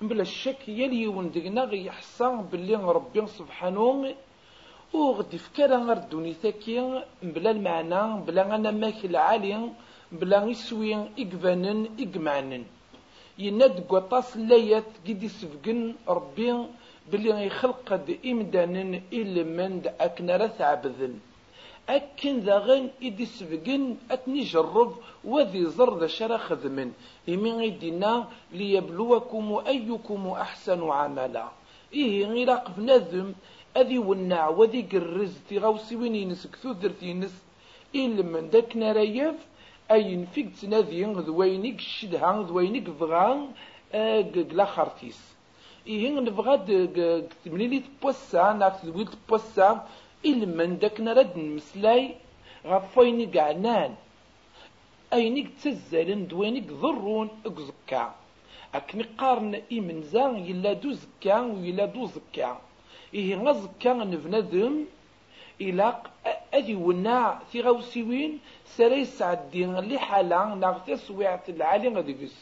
بلا الشك يلي وندقنا غي يحسن باللي ربي سبحانه وغدي فكرة غير دونيتاكي بلا المعنى بلا أنا ماكي العالي بلا يسوي إقبانن إقمعنن يناد قطاس لايات قد يسفقن ربي باللي يخلق إمدانن إلا من أكنا رث عبذن أكن ذاغن إدي سبقن أتني جرب وذي زر ذا شرا خذمن. إمين يدينا ليبلوكم أيكم أحسن عملا. إيه غير بنذم أذي ونع وذي قرز تغوسي وين ينس كثو ينس إلا من داك نرايف أي نفيق تنادي ذوينيك الشدها ذوينيك فغان. قلا خارتيس إيه نبغى تمليلي تبوسا ناك تبوسا إلمن داك نرد نمسلاي غف وينيك عنان أينيك تزالن دوينيك ضرون اكزكا أكني قارن إمنزا يلا دو زكا ويلا دو زكا. إيه غزكا نبنادم إلا أذي وناع في غوسيوين سري سعدين اللي حالا ناغتي سويعت العالي غدقس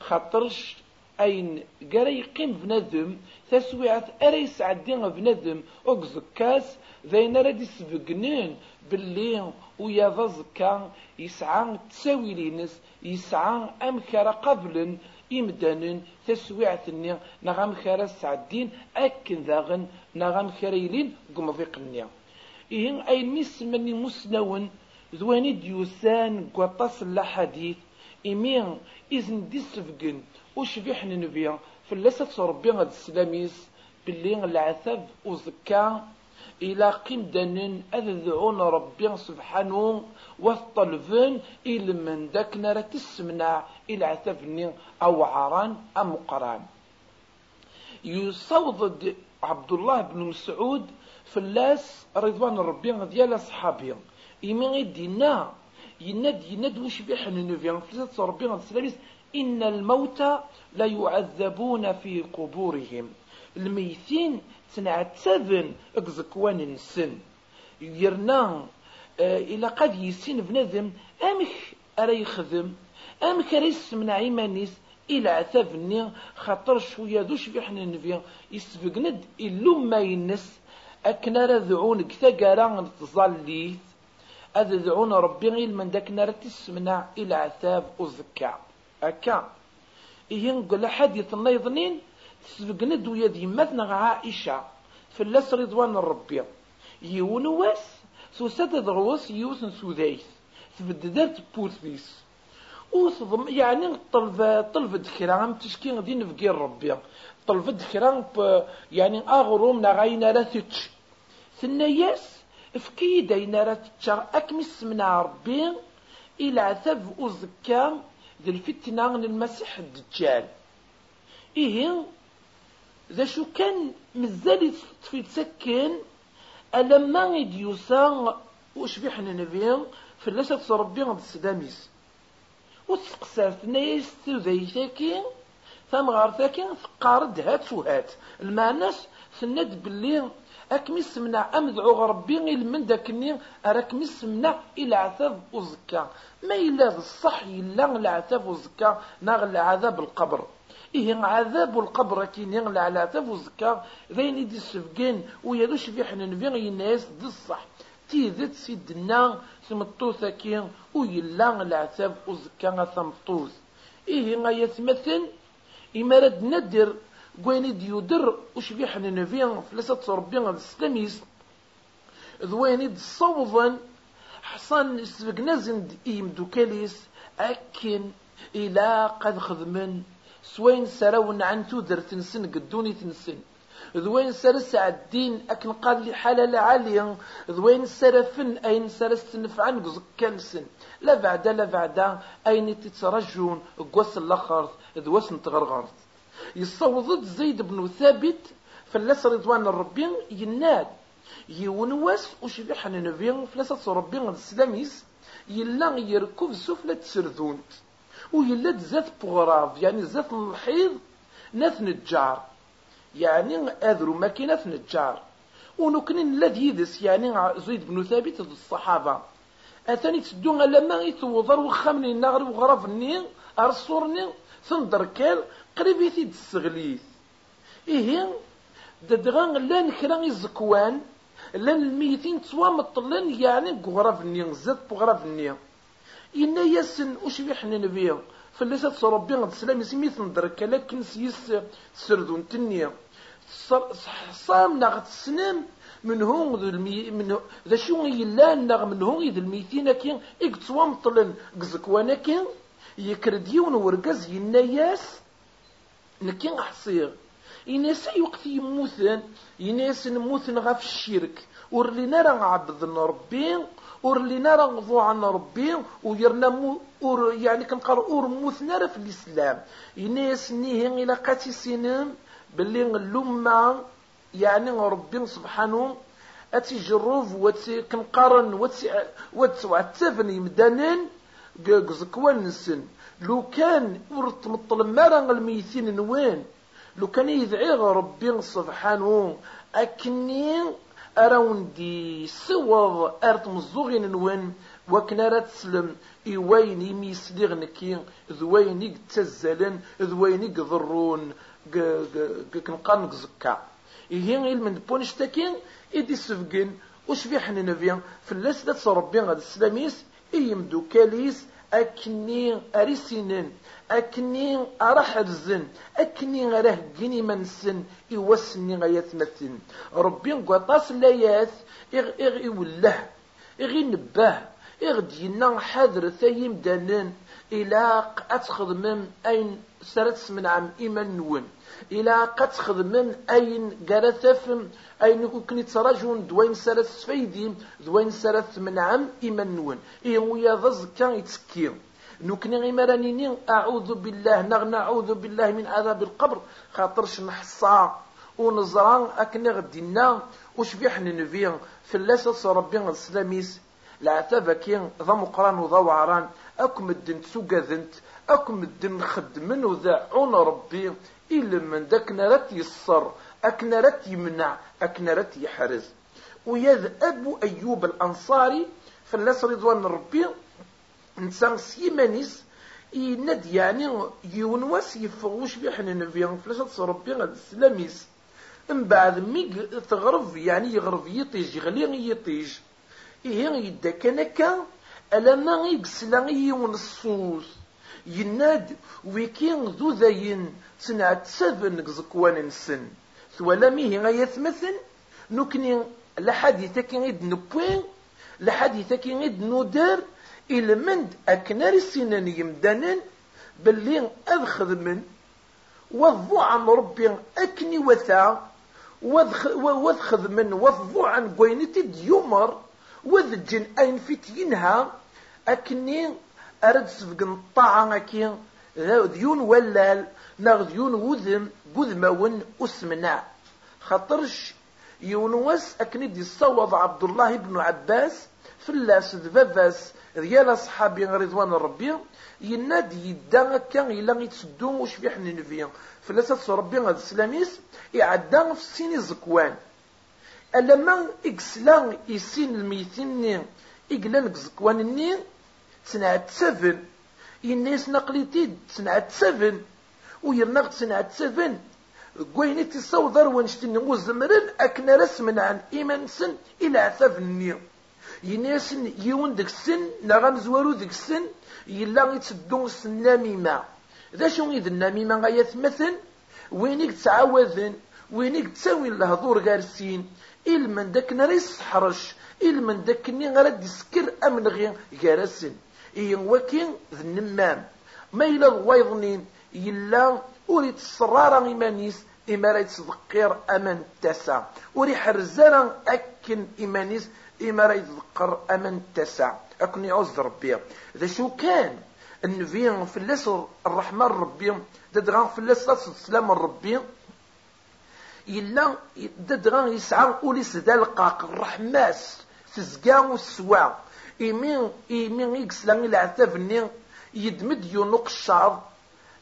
خاطرش أين قرا يقيم بنادم تسويعت أري يسعدين بنادم أكزكاس ذين راد يسبقنين باللي ويا ضزكا يسعى تساوي لينس يسعى أمكر قبل إمدانا تسويعتني نغم خير سعدين أكن ذاغن نغم خيريلين قمضيقني إيهن أي مس مني مسنون ذواني ديوسان قطاس الحديث إمين إذن دي وشبيح ننبيا. فلسة ربي غد السلاميس باللي العذاب وزكا. إلى قيم دانين أذذعون ربي سبحانه والطلفين إلى من داك نرى تسمنع إلى عتبني أو عران أم قران. يصوض عبد الله بن مسعود فلاس رضوان ربي ديال أصحابي إيمان يدينا يند يند وش بيحن نوفيان فلاس ربي السلاميس إن الموتى لا يعذبون في قبورهم. الميتين تنعتبن اكزكوان السن يرنا آه إلا قد يسين بنادم أمك أرى يخدم أمك أرى يسمنا عيمانيس إلى عتابني خاطر شوية دوش في حنا نبيا يسبقند إلو ما ينس. أكنا رذعون كثاقارا تظليت أذذعون ربي غير من داك نار تسمنا إلى عتاب وزكا أكا. إيه نقول حديث النيضنين تسبقند ويا ديماتنا عائشة. فلاس رضوان الربي. يون واس سوسات دغوس يوث سودايس تبددات بوثبيس وتضم يعني طلب طلب دكرا تشكي غادي نفقي ربي طلب دكرا يعني أغروم نغاينا لا تتش ثنياس فكي داينا لا تتشا أكمس من ربي إلى عذاب وزكام ذي الفتنة المسيح الدجال. إيه ذا شو كان مازال في تسكن ألما يديوسا وش بيحنا نبيا في اللاسة ربي غد السداميس وتسقسات نايس ذي ثاكي ثم غار ثقارد هات وهات. المعناس سند باللي أكمي سمنا أمدعو ربي غير من داكني أراكمي سمنا إلى عذاب وزكا ما إلا الصح إلا العذاب وزكا ناغ عذاب القبر. إيه عذاب القبر كين يغلى على عذاب وزكا ذين يدي السفقين ويدوش في حنا نبي الناس دي الصح. تيذت سيدنا ثمطوثة كين ويلا العذاب وزكا ثمطوث. إيه ما يتمثل إما رد ندر قوين ديودر وش بي حنا نبي فلسة ربي السلاميس ذوين يد الصوضا حصان سبقنا زند إيم دوكاليس. أكن إلى قد خدمن سوين سراون عن تودر تنسن قدوني تنسن. ذوين سرس الدين أكن قال لي حلال عالية ذوين سرفن أين سرس نفعن كالسن. لا بعد لا بعد أين تترجون قوس الأخر ذوس نتغرغرت يصوض زيد بن ثابت فلاس رضوان الربي يناد يونواس وشبيح النبي فلاس ربي السلاميس يلا يركب سفلة سردونت. ويلا زات بغراف يعني زات الحيض ناث نجار. يعني أذرو ماكينة نجار. ونكن الذي يدس يعني زيد بن ثابت الصحابة. أثاني تدو لما يتوضر وخامني النغر وغرفني أرسورني ثندركال قريب يثيد السغليث إيه ددغان لأن كرا يزكوان لأن الميتين تسوا مطلن يعني غرفني زاد بغرفني إنا يسن وشبيح نبيه فليس تصربي غد سلام يسمي ثندرك لكن سيس سردون تنيا صام نغت سنام من هون ذو المي من ذا شو يلا نغ من هون ذو الميتين كين إقتصوا مطلن قزكوانا كين يكرديون ورقز يناياس نكين حصير إناس يوقت يموثن إناس نموثن غف الشرك ورلينا راه عبد ربي ورلينا راه نغضو عن ربي ويرنا مو ور يعني كنقرأ اور موثنا في الإسلام. إناس نيه إلى قاتي سنين باللي اللمة يعني ربي سبحانه أتي جروف واتي كنقارن واتي واتي وعتفن قزكوان نسن؟ لو كان ورت مطلب مرا الميتين نوين؟ لو كان يدعي ربي سبحانه أكني أراوندي سوض أرت مزوغين نوين وكنا راه تسلم إيوين يميسليغ نكي ذوين يتزلن ذوين يقضرون كنقارن زكا إيه علم بونش تاكين إدي في حنا نبيا فلاس لا تصربي غاد السلاميس إيمدو كاليس أكني أريسينن أكني أراح الزن أكني أراه جني منسن إوسني غيثمتن ربي قطاس لايات إغ إغ إوله إغ نباه إغ دينا حذر ثايم دانن إلا أتخدمم أين سرت من عام إيمان نون. إلا قد تخدمم أين قرثف أين كنت يتراجون دوين سرت سفيدي دوين سرت من عام إيمان نون إيه ويا ضز كان يتسكير. نكني غيمرانيني أعوذ بالله نغ نعوذ بالله من عذاب القبر. خاطرش نحصى. ونزران أكني غدينا وش بيحن نبي في اللاسة ربي السلاميس. العتابة كي ذا مقران وذا وعران أكم الدن ذنت أكم الدن خدمن وذا عون ربي. إلا من داك نرات يصر أك نرات يمنع أك نرات يحرز. ويذ أبو أيوب الأنصاري فلاس رضوان ربي نسان سيمانيس يند يعني يونواس يفغوش بيحنا نبيان فلاش ربي غاد السلاميس من بعد مي تغرب يعني يغرب يطيج يغلي يطيج. إيه يدا كان ألا ما يقسلا يون الصوص يناد ويكين ذو ذاين سنعت سفن زكوان نسن. ثوالا ميه غيثمثن نكني لحديثة كين إد نبوين لحديثة كين إد نودر إلمند أكنار السنان يمدانن باللي أذخذ من. وضو عن ربي أكني وثا وذخذ من. وضو عن قوينتي ديومر وذجن أين فيت أكني أرد سفق الطاعة أكي ديون ولال ناغ ديون وذم قذمون أسمنا. خطرش يونوس دي صوض عبد الله بن عباس فلاس دفافاس ديال أصحابي رضوان ربي يناد يدا كان إلا يتسدو وش في حنا نفيا فلاسة ربي هذا السلاميس يعدا في السين زكوان. لما إكسلا يسين الميتين إقلان زكوان النين تسنعت سفن. الناس نقليتيد تسنعت سفن. ويرناغ تسنعت سفن. قويني تصوضر ونشتني وزمرن أكنا رسمنا عن إيمان سن إلى عثاف النير يناسن يون ديك السن نغام زوارو ديك السن يلا يتسدو النميمة ذا شو غيد النميمة غايثمثل وينيك تعاوذن وينيك تساوي الهضور غارسين من داك نريس حرش. من داك ني غرد أمن غير غارسن إي وكين ذا النمام ما إلا الوايضنين يلا وريت الصرارة إيمانيس إما راه يتصدقير أمان تاسع وري حرزانا أكن إيمانيس إما راه يذكر أمن تسع. أكن يعوز ربي. إذا شو كان؟ النبي فلاس الرحمن ربي ددغا فلاس السلام ربي. إلا ددغا يسعى أوليس دا القاق الرحماس تزكا والسوا إيمين إيمين إكسلان العتاب ني يدمد يونق الشعر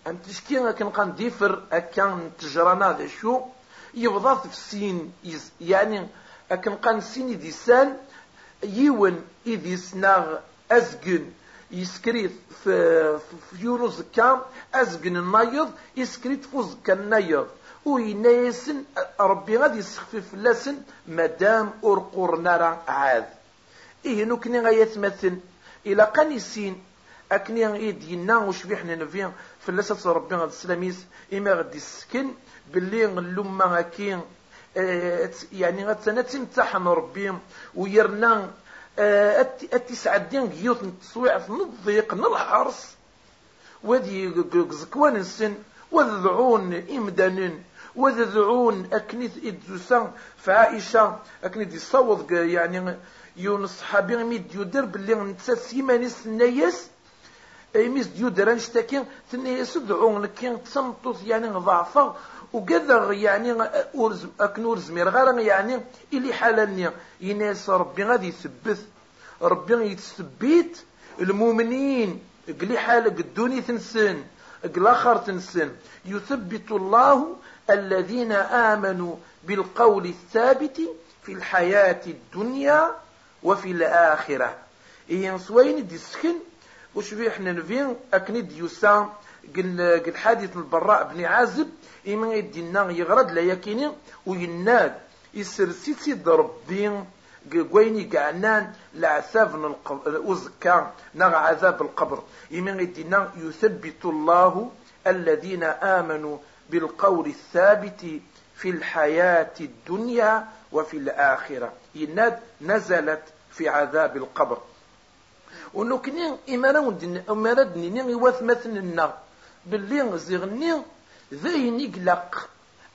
أم تشكي كان ديفر أكان تجرانا ذا شو؟ يبضى في السين يعني أكن قان سين ديسان يون إذ يسناغ أزقن. يسكريت في, في زكا أزقن النايض يسكريت في زكا النايض. وينايسن ربي غادي يسخفف لاسن مادام أرقور نارا عاد. إيه نكني غايتمثل إلى قنيسين أكني غيد ينا وشبيحنا نفيا فلاسة ربي غادي السلاميس إما غادي يسكن. باللي اللوما هكين آه، يعني غتنا تمتحن ربي. ويرنا التسعدين آه، جيوت التصويع في الضيق الحرص ودي زكوان السن وذعون إمدان وذعون أكنيث إدزوسا فعائشة. أكنيث يصوض يعني يونس صحابي ميد يدر باللي نتسا سيمانيس نيس ميس ديو دران شتاكي ثنيس دعون كين تصمتوث يعني ضعفا وكذا يعني أكنور زمير غير يعني إلي حالني. يناس ربي غادي يثبت. ربي يتثبت المؤمنين. قلي حالك الدوني تنسن آخر تنسن. يثبت الله الذين آمنوا بالقول الثابت في الحياة الدنيا وفي الآخرة. إيه سوين ديسكن وش بيحنا نفين أكني يسام قل حادث البراء بن عازب إما يدينا يغرد لا يكيني ويناد. يسرسي سيد ربي قويني قعنان لعذاب وزكا نغ عذاب القبر. إما يدينا يثبت الله الذين آمنوا بالقول الثابت في الحياة الدنيا وفي الآخرة. نزلت في عذاب القبر. ونكني إمانا دنيني يواث مثلنا باللي زغني ذاين يقلق.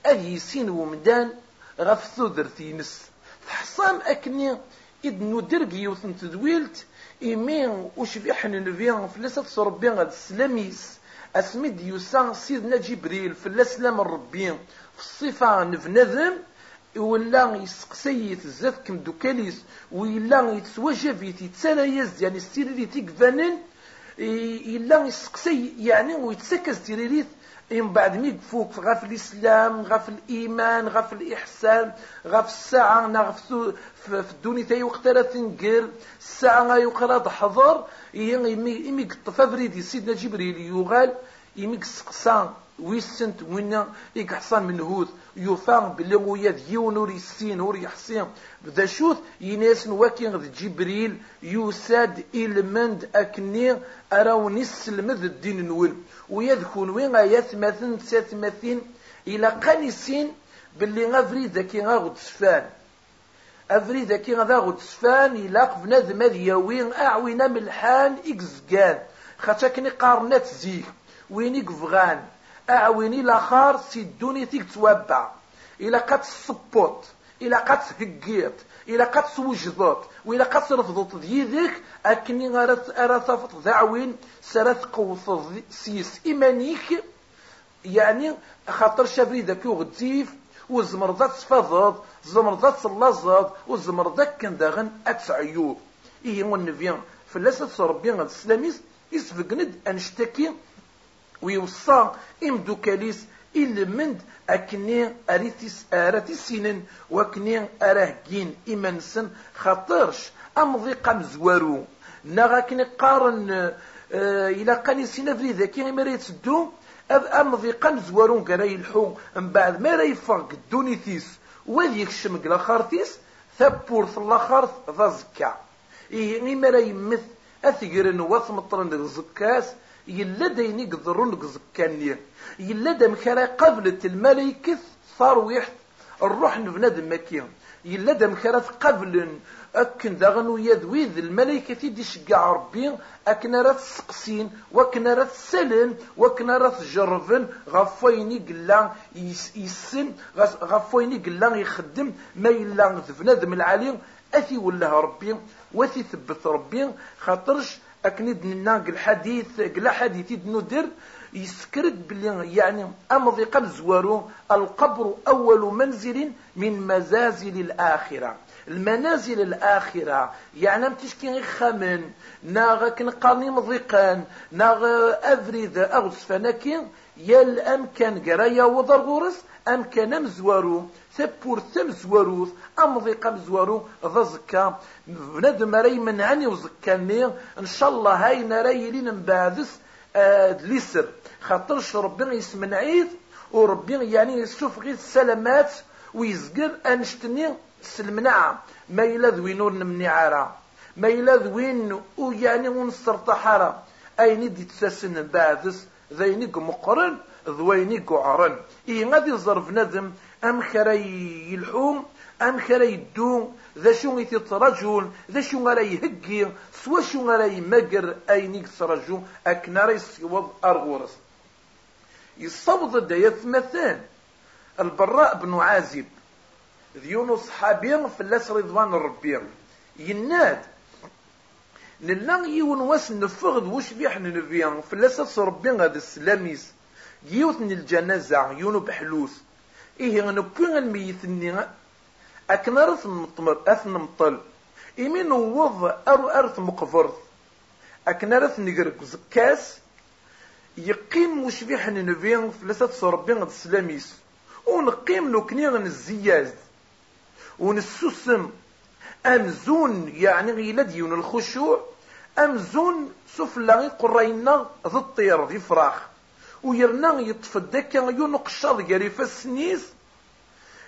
أذ يسين ومدان غف ثودرتينس تحصام أكني إذ ندرق يوثن تدويلت إيمين وشبيحن نبيان فلسة صربين غد السلاميس أسمد يوسان سيدنا جبريل فلسلام الربين في الصفة نفنذم ولا يسقسي تزاد كم دوكاليس ولا يتسوجف يتسالا يزد يعني السيري تيكفانن إلا يسقسي يعني ويتسكز تيريريث إن بعد مي فوق غاف الإسلام غاف الإيمان غاف الإحسان غاف الساعة غاف في الدنيا تاي وقت راه تنقل الساعة يقرأ تحضر يمي قطف فريدي سيدنا جبريل يغال يمي سقسان ويسنت وين يكحصان من هوث يفان بلي ويا ديون ور يسين ور يحسين بدا شوث يناس واكين غد جبريل يساد إلمند أكني أراو نسلمد الدين نول ويذكون وين يثمثن تثمثين إلى قنسين باللي غفري ذاكي غاغد سفان أفري ذاكي غاغد سفان إلى قفنا ذمذ يوين أعوينا ملحان إكزقان خاطر قارنات زيك. وين يقفغان أعويني لاخر سيدوني تيك توابع. قد هكيت إلا قد سوجدت وإلا قد رفضت ديدك أكني أرى ثافت ذعوين سرث قوث سيس إيمانيك. يعني خاطر شبريدك يغديف وزمرضات تفضض زمرضات تلازض وزمرضات كان داغن أتسعيو إيه والنبيان فلاسة ربي غد السلاميس يسفقند أنشتكي. ويوصى إمدوكاليس إلمند أكني أريتيس أراتي سنين وكني أراهجين إمانسن خاطرش أمضي قام زوارو نغاكني قارن آه إلى قاني سينا فري ذاكي ما يتسدو أمضي قام زوارو كرا يلحو. من بعد ما راه يفرق الدونيتيس وذيك الشمق لاخارتيس ثبورث لاخارت ذا زكا إيه ما راه يمث أثقرن وثمطرن زكاس يلا داين يقدرون قزكاني يلا دا مكرا قبلت الملائكة ثرويح الروح نبنادم مكي يلا دا مكرا قبل أكن داغنو يدويذ الملائكة تيدي شقع ربي أكن راه تسقسين وكن راه تسلن وكن راه تجربن غفويني قلا يسن غفويني قلا يخدم ما يلا ذبنادم العالي أثي ولا ربي وثي ثبت ربي خاطرش أكني دنا الحديث قلا حديث ندر يسكرد بلي يعني أمضي قبل زوارو القبر أول منزل من منازل الآخرة. المنازل الآخرة يعني تشكي خمن ناغ كنقاني مضيقان ناغ أفريد أغس فنكين يا الأمكان قرايا وضر غورس أمكان مزوارو ثبور ثم زواروث أمضي قم زوارو ذا زكا بنادم رأي منعني وزكاني إن شاء الله هاي نرأي لين مبعدس آه ليسر. خاطرش ربي يسمن عيد وربي يعني يسوف غير السلامات ويزقر أنشتني سلمنا ما إلا ذوينور نمني عارا. ما إلا ذوين ويعني ونصر طحارة. أين دي تساسن بعدس ذيني مقرن ذويني قعرن إيه غادي الظرف ندم أم خري يلحوم؟ أم خري يدوم؟ ذا شو يترجون ذا شو غرا يهقي؟ سوا شو غرا يمقر أين يترجو أكنار يسيوض أرغورس. يصبض دا يثمثان البراء بن عازب ذيونو صحابي فلاس رضوان ربي يناد نلا يون واس نفغد وش بيح نبيان فلاس ربي غاد السلاميس يوث الجنازة يونو بحلوث إيه الميت النغا أكن أرث مطمر أثن مطل إيمي نوض أرو أرث مقفرث أكن أرث نقرق زكاس يقيم مشبيح نبيان فلسة صربين السلاميس ونقيم نكني الزياز ونسوسم أمزون يعني غيلد يون الخشوع أمزون سفلا قرينا ذي الطير ذي فراخ. ويرنا يطفد كان يون قشاض قريفة السنيس.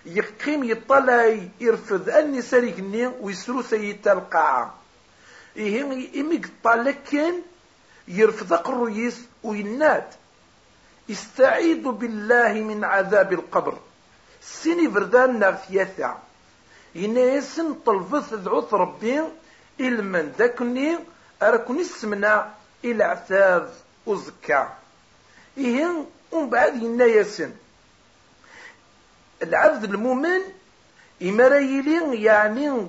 يقيم يطلع يرفض أني ساريقني ويسرو سيتا القاعة إيه إمي قطالك كان يرفض قرويس ويناد. استعيذ بالله من عذاب القبر. سيني فردان نغثيثا ينايسن طلبث ذعوث ربي إلمن ذاكني أراكني السمنة إلى عثاذ وزكا إيه ومن بعد ينايسن العبد المؤمن إمرا يعني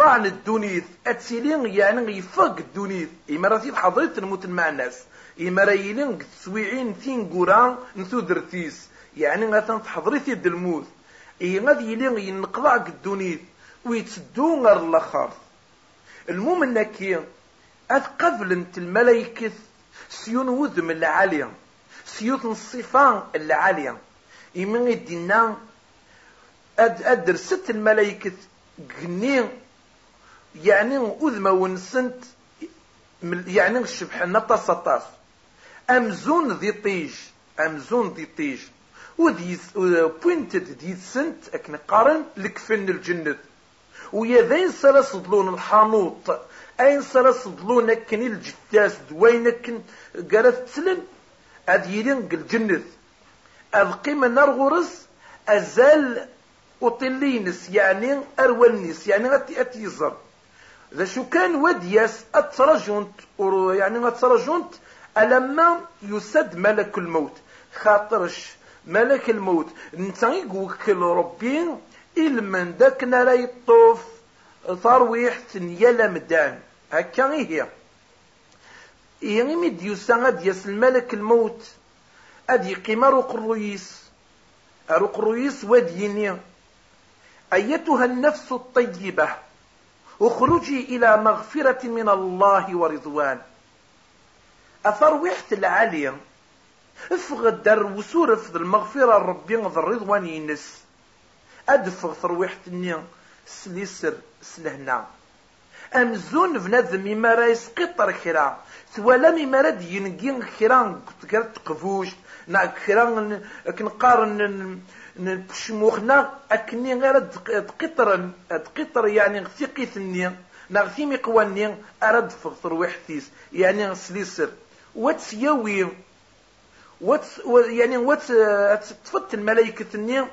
عن الدنيث أتسيلين يعني يفق الدنيث إمرا في حضرت الموت مع الناس إمرا يلين تسويعين ثين قران نثو درتيس. يعني غاثان تحضري يد الموت. إيه غادي يلين ينقضى الدنيث ويتسدو غير الآخر. المؤمن كي أثقفل انت الملايكة سيون وذم العالية سيوت الصفان العالية إيمان يدينا أدر ست الملايكة جنين يعني أذمة ونسنت يعني الشبح نطاس طاس. أمزون ذي طيج أمزون ذي طيج. وذي بوينتد دي سنت أكن قارن لكفن الجنة. ويا ذين سلا صدلون الحانوط. أين سلا صدلون أكن الجتاس دوين أكن قالت تسلم؟ أد يلين الجنة القيمة نار غرس أزال وطلينس يعني أرولنس يعني أتي أتيزر ذا شو كان ودياس أترجونت يعني أترجونت ألما يسد ملك الموت. خاطرش ملك الموت. انت يقوكل ربي إلمن داك نرى يطوف ترويح ثنيا لمدان. هكا هي يعني مديوسا غاد يس الملك الموت. أدي قمر قرويس أرو قرويس وديني أيتها النفس الطيبة. اخرجي إلى مغفرة من الله ورضوان. أثروحت العالية افغد در وسور افض المغفرة ربي الرضوان ينس. أدفغ ثروحت النيا سليسر سلهنا. أمزون بنادم ما راه يسقط كرا ثوالا مما ينقين كرا تقفوش. كرا كنقارن شموخنا أكني غير تقطر تقطر يعني ثقي ثني نغثي مقواني أرد فغطر وحثيس يعني سليسر واتسيوي وات يعني وات تفت الملائكة النية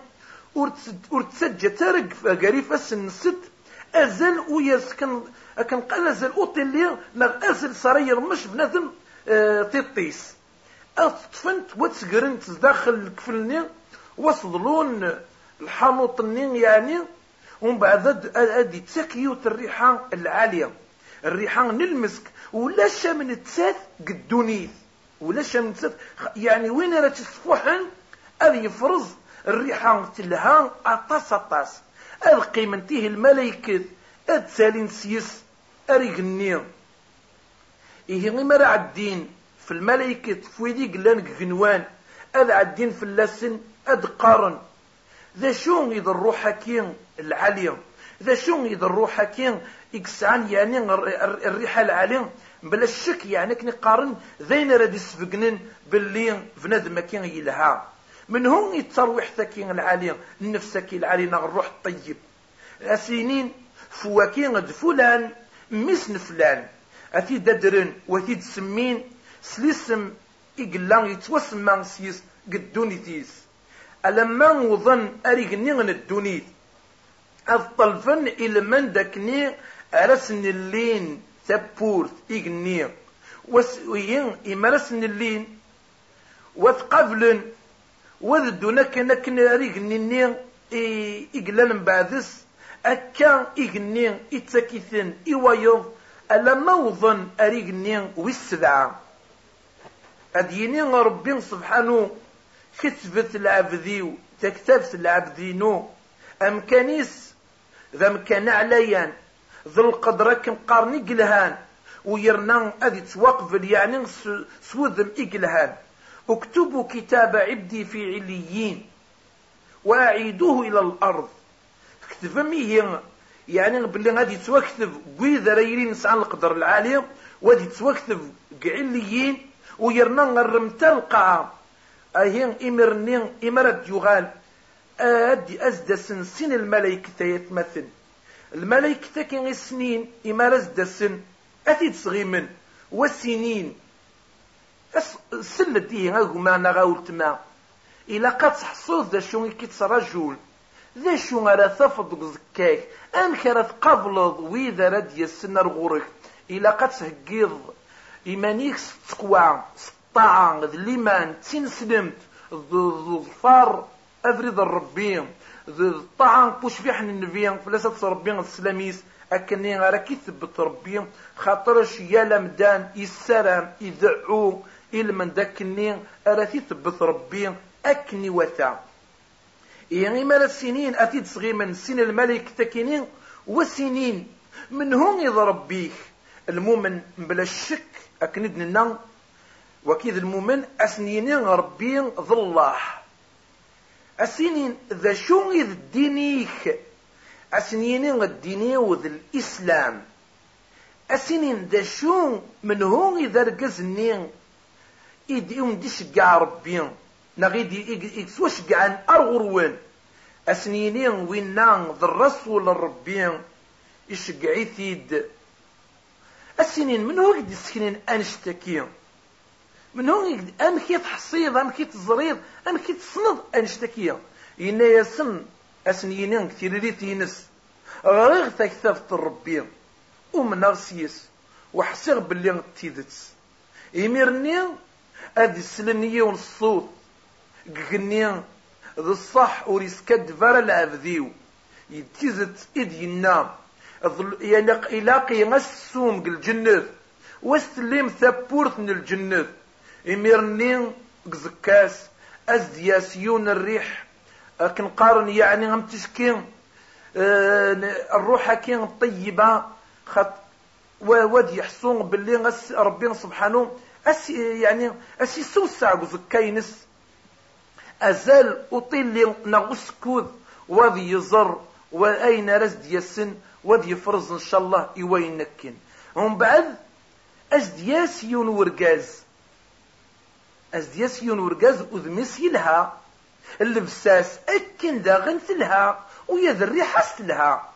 ورتسجى تارق قريف أسن ست. أزل وياس كان كان قال أزل أوتيلي نغ أزل صرير مش بنادم آه تيطيس أطفنت واتسقرنت داخل الكفلني وصلون الحانوط النين يعني ومن بعد أدي تسكيوت الريحة العالية. الريحة نلمسك ولا شام تسات قدونيث ولا شام تسات يعني وين راه تسفوحن؟ هذا يفرز الريحة تلها أطاس أطاس. هذا قيمنتيه الملايكة هاد سالين سيس. أريغني إيه غير عدين في الملايكة فويدي قلان جنوان هذا عدين في اللسن أد قارن. ذا شو يضرو حكيم العالية؟ ذا شو يضرو حكيم إكسان يعني الريحة العالية. بلا الشك يعني كني قارن ذين راد يسفقنن باللي بنادم كين يلها. من هم يتروح ثكين العالية النفس كي العالية الروح الطيب. أسينين فواكين فلان مسن فلان أتي ددرن وتي تسمين سلسم إقلا يتوسمى سيس قدونيتيس ألما وظن أريقني من الدونيت الطلفن إلى من داكني أرسن اللين ثبورت إقني وين إمرسن اللين وثقبلن وذدونا كنا كنا ريقني ني إقلان بعدس أكا إقني إتاكيثن إوايض ألما وظن أريقني ويسدعه أديني ربي سبحانه كتبت العبدي تكتبت العبدينو. أمكانيس ذا مكان عليان ذو القدرة كم قارني قلهان ويرنا أدي توقف يعني سوذم إقلهان. اكتبوا كتاب عبدي في عليين. وأعيدوه إلى الأرض. كتب مية. يعني باللي غادي توكتب قوي ريلين نسعى القدر العالي وغادي توكتب قعليين ويرنا نرمتا القاعة. أهين إمرني إمرت يغال أدي أزدا سن سن الملايكة يتمثل. الملايكة كين السنين إمار أزدا سن. أتيد صغيمن والسنين سلت إيه أغما نغاولت ما. إلا قد تحصوذ ذا شو ذا شو غالا تفض زكاك. أنك راه تقابلض وإذا راد يسن رغورك إلا قد تهقيض إيمانيك ستقوى. الطاعة الإيمان تنسلمت الظفار أفريد الربي. الطاعة بوش فيحن النبي. فلاسة ربي السلاميس. أكني غير كيثبت ربي. خاطرش يا لمدان يسلم يدعو إلى من داكني. أراتي ثبت ربي. أكني وثا. يعني ما السنين أتيد صغير من سن الملك تكينين وسنين من هم يضرب بيك. المؤمن بلا الشك أكند لنا وكيد المؤمن أسنين ربي ظله أسنين ذا شو إذ دينيك؟ أسنين الديني وذ الإسلام. أسنين ذا شو من هو إذا رقزني إيد يوم ديش ربي نغيد يكسوش قاع أرغروين أسنينين وينان ذا الرسول الربي يشقعي ثيد. السنين من هو قد السكنين أنشتكي من هو قد أمكي تحصيد أمكي تزريد أمكي تصند أنشتكي إنا يسن أسنينين كثير ريت ينس غريغ تكتفت الربي ومن أغسيس وحسيغ باللي تيدت إميرني أدي قني ذا الصح وريسكاد فارا العبديو يتيزت إد ينام يلاقي مسوم الجنة. واستلم ثبورت من الجنة. إميرنين قزكاس. أزدياسيون الريح. كنقارن يعني غم تشكين. آه، الروح كين طيبة. خط واد يحصون باللي ربي سبحانه. أس يعني أسي سوسع أزال أطيل نغسكوذ وذي يزر وأين رزد يسن وذ يفرز إن شاء الله ايوين نكن ومن بعد ازدياس يون ورقاز. ازدياس يون ورقاز اذمس يلها اللبساس اكن داغن تلها ويا ذري حست لها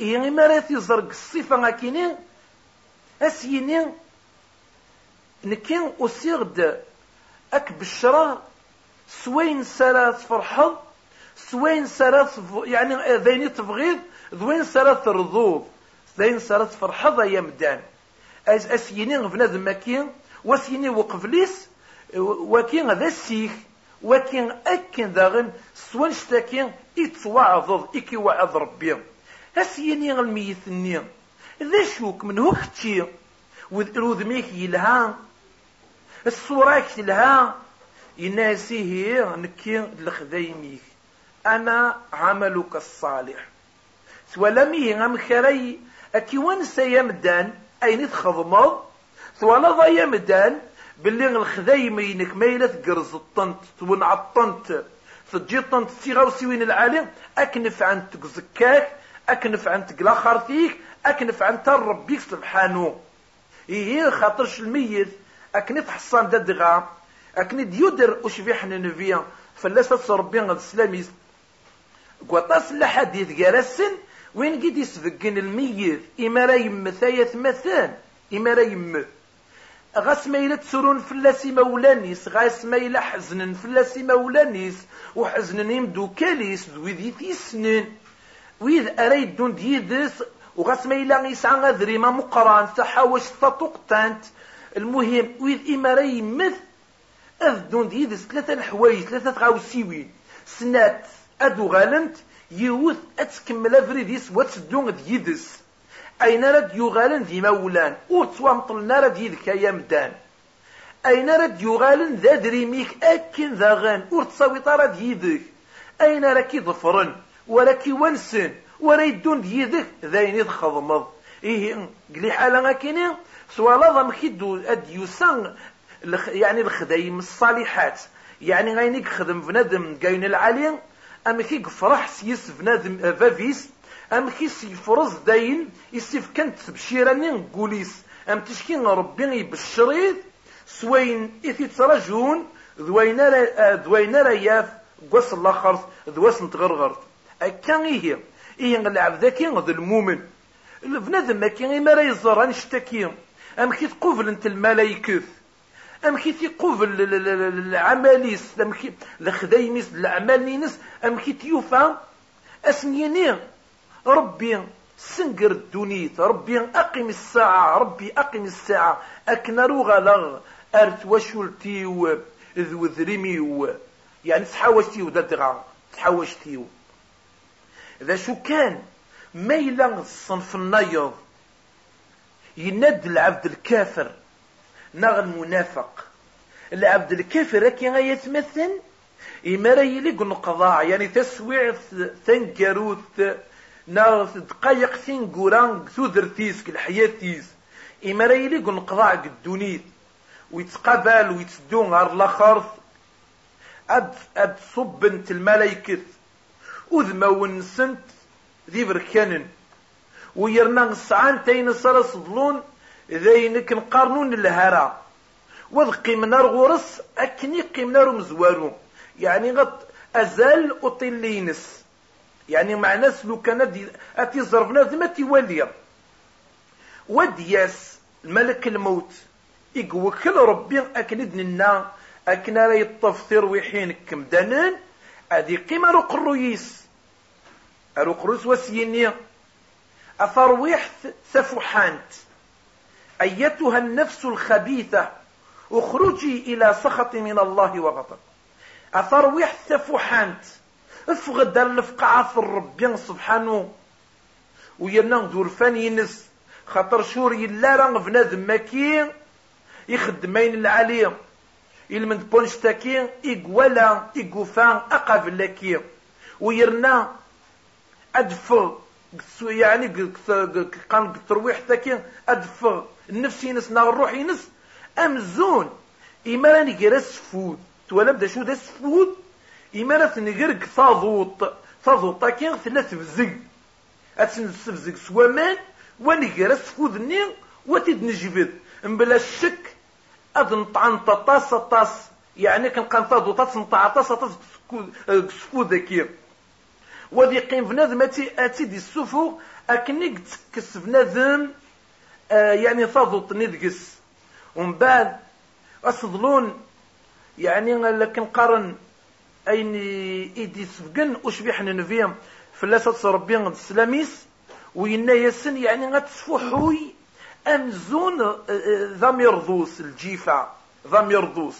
إيه ما راه تيزرق الصفة كينين أسينين نكين أسيغد أك بشرا سوين سلا تفرحض سوين سرات يعني ذيني تبغيض ذوين سرات ترضوض ذين سرات فرحض يا مدان. أس أسيني بنادم ماكين وسيني وقفليس وكين هذا السيخ وكين أكين داغن سوان شتاكين إتوعظض إكي وعظ ربي. أسيني الميت النيم ذا شوك من هو كتي وذميك يلها الصورة تلها يناسيه نكي الخذيميك أنا عملك الصالح. سوالمي غم خري. أكي وانسا يمدان أين تخضمض ضا يمدان باللي الخذيمينك ميلة قرز الطنت تون عطنت تجي طنت تيغا وسوين العالم. أكنف عن تقزكاك. أكنف عن تقلا فيك أكنف عن ربيك سبحانه. إيه خاطرش الميت. أكني تحصان ددغا أكني ديودر أشبيح ننفيا فلاس ربي غد سلاميس قواطاس لحديث جرسن وين قد يسفقن الميت إما را يمثايا مثان إما را يمث غاس ما إلا تسرون فلاسي مولانيس غاس ما إلا حزنن فلاسي مولانيس وحزنن يمدو كاليس ويذي تيسنن ويذ أريد دون ديدس وغاس ما إلا يسعى غذري ما مقران تحاوش تطقتانت المهم ويذ إما را يمث أذدون ديدس ثلاثة الحوايج ثلاثة غاوسيوين سنات أدو غالنت يوث أتكمل أفريديس وتسدون ديدس أين رد يغالن ذي مولان؟ وتوامطلنا رد يذكا يمدان أين رد يغالن ذا دريميك؟ أكن ذا غان. ورتصاوي رد يذك أين راكي ظفرن؟ وراكي ونسن ورا يدون يذك ذاين يدخضمض إيه قلي حالا كيني سوالا ضم كيدو أد يسان يعني الخدايم الصالحات. يعني غينيك خدم بنادم قاين العالي أما كي فرح سيس بنادم فافيس أم كيس يفرز داين يسيف كانت تبشيراني نقوليس أم تشكي ربي يبشريد سوين إثي ترجون ذوينا ذوينا رياف قوس الآخر ذواس نتغرغر أكا إيه؟ إيه العبد ذا المؤمن. بنادم ماكي ما راه يزرى نشتكي أم كي تقوفل أنت الملايكة أم كي تقوفل العماليس؟ أم كي الخدايميس الأعمال نينس أم كي تيوفى أسنيني؟ ربي سنقر الدنيت ربي أقم الساعة ربي أقم الساعة. أكنرو غلغ أرت وشولتيو ذو ذريميو يعني تحاوشتيو دادغا تحاوشتيو إذا شو كان؟ ميلا الصنف النيض. يند العبد الكافر نغ المنافق العبد الكافر راكي غيتمثل إما راه يليق القضاء يعني تسويع ثنكروث نا دقايق ثين قران تودرتيس الحياتيس. إما راه يليق نقضاع الدونيت ويتقابل ويتسدون غير الآخر. اد اد صب انت الملايكة وذما ونسنت ذي بركانن. ويرنا السعان تين صار صدلون ذينك نقارنون الهرا. وذقي من غورس أكني قيمنا مزوارو. يعني غط أزال اطلينس يعني مع ناس لو كان اتي زرفنا ما تيولي ودياس ملك الموت. يقوكل ربي اكند لنا أكنا راه يطف ترويحين كمدانان أدي قيمة رو قرويس رو قروس وسيني أفرويح سفحانت أيتها النفس الخبيثة اخرجي إلى سخط من الله وغضب أفرويح سفحانت افغد الفقعة في ربي سبحانه. ويرنا ندور فان ينس خاطر شور يلا راه بنادم ماكي يخدمين العالي. يلمن بونشتاكي إقوالا إقوفا أقابل لكي ويرنا أدفغ يعني قان ترويح تاكي أدفغ. النفس ينس نا الروح ينس. أمزون إما راني جرس فود تولا بدا شو دا سفود إما تنقرق تاضوط تاضوط كين ثلا تفزق أتنسفزق سوامان ونقرا سفودني وتد نجبد بلا الشك أد نطعن طاس طاس. يعني كان كان تاضو طاس نطع طاس طاس سفود ذكي وذي قيم بنادم أتي دي السفو أكني تكس بنادم آه يعني تاضوط ندقس ومن بعد أصدلون يعني لكن قارن أين إيدي سفقن اشبيح ننفيهم فلاسة ربي السلاميس وينا يسن يعني غتسفحوي امزون آه، آه، ذا يرضوس الجيفة ذا يرضوس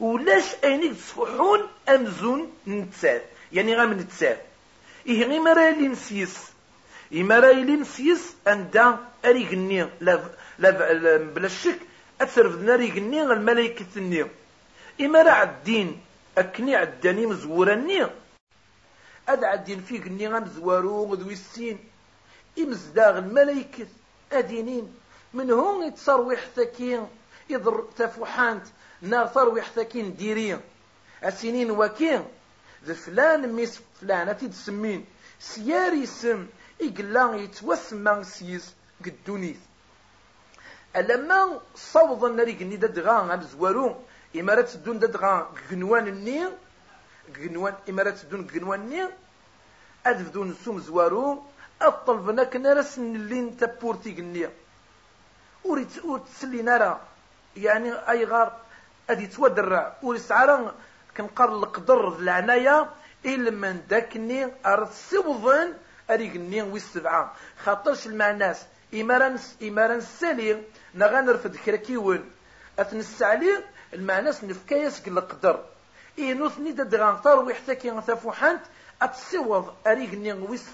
ولاش أين تسفحون امزون نتساد يعني غام نتساد إيه غير مرا نسيس. إما راه يلي نسيس أندا أريقني لا لا بلا الشك أترفدنا ريقني الملائكة الني إما راه عدين أكني عداني مزوراني. أد عدين فيك ني غمزوارو ذوي السين إمزداغ الملائكة أدينين. من هون يتصروح ثكين يضر تفوحانت نار تروح ثكين ديرين السنين وكين ذا فلان ميس فلان أتي تسمين. سياري سم إقلا يتوسمى سيس قدونيث ألما صوض الناري قني ددغا أبزوارو إمارات الدون ددغا قنوان النير قنوان إمارات الدون قنوان النير أدفدون سوم زوارو أطلبنا كنا رسن اللي تبورتي قنيا وريت تسلي نرى يعني أي غار أدي تودر ورسعرا كنقر القدر العناية إلا من داكني أرد سوضن أريقني ويسبعة خاطرش المعناس إماران إماران سالي نغا نرفد كراكيون أتنسعلي المعناس نفكايس القدر. إيه نوثني ددغان طار ويحتكي تفوحانت أتسوض أريقني ويس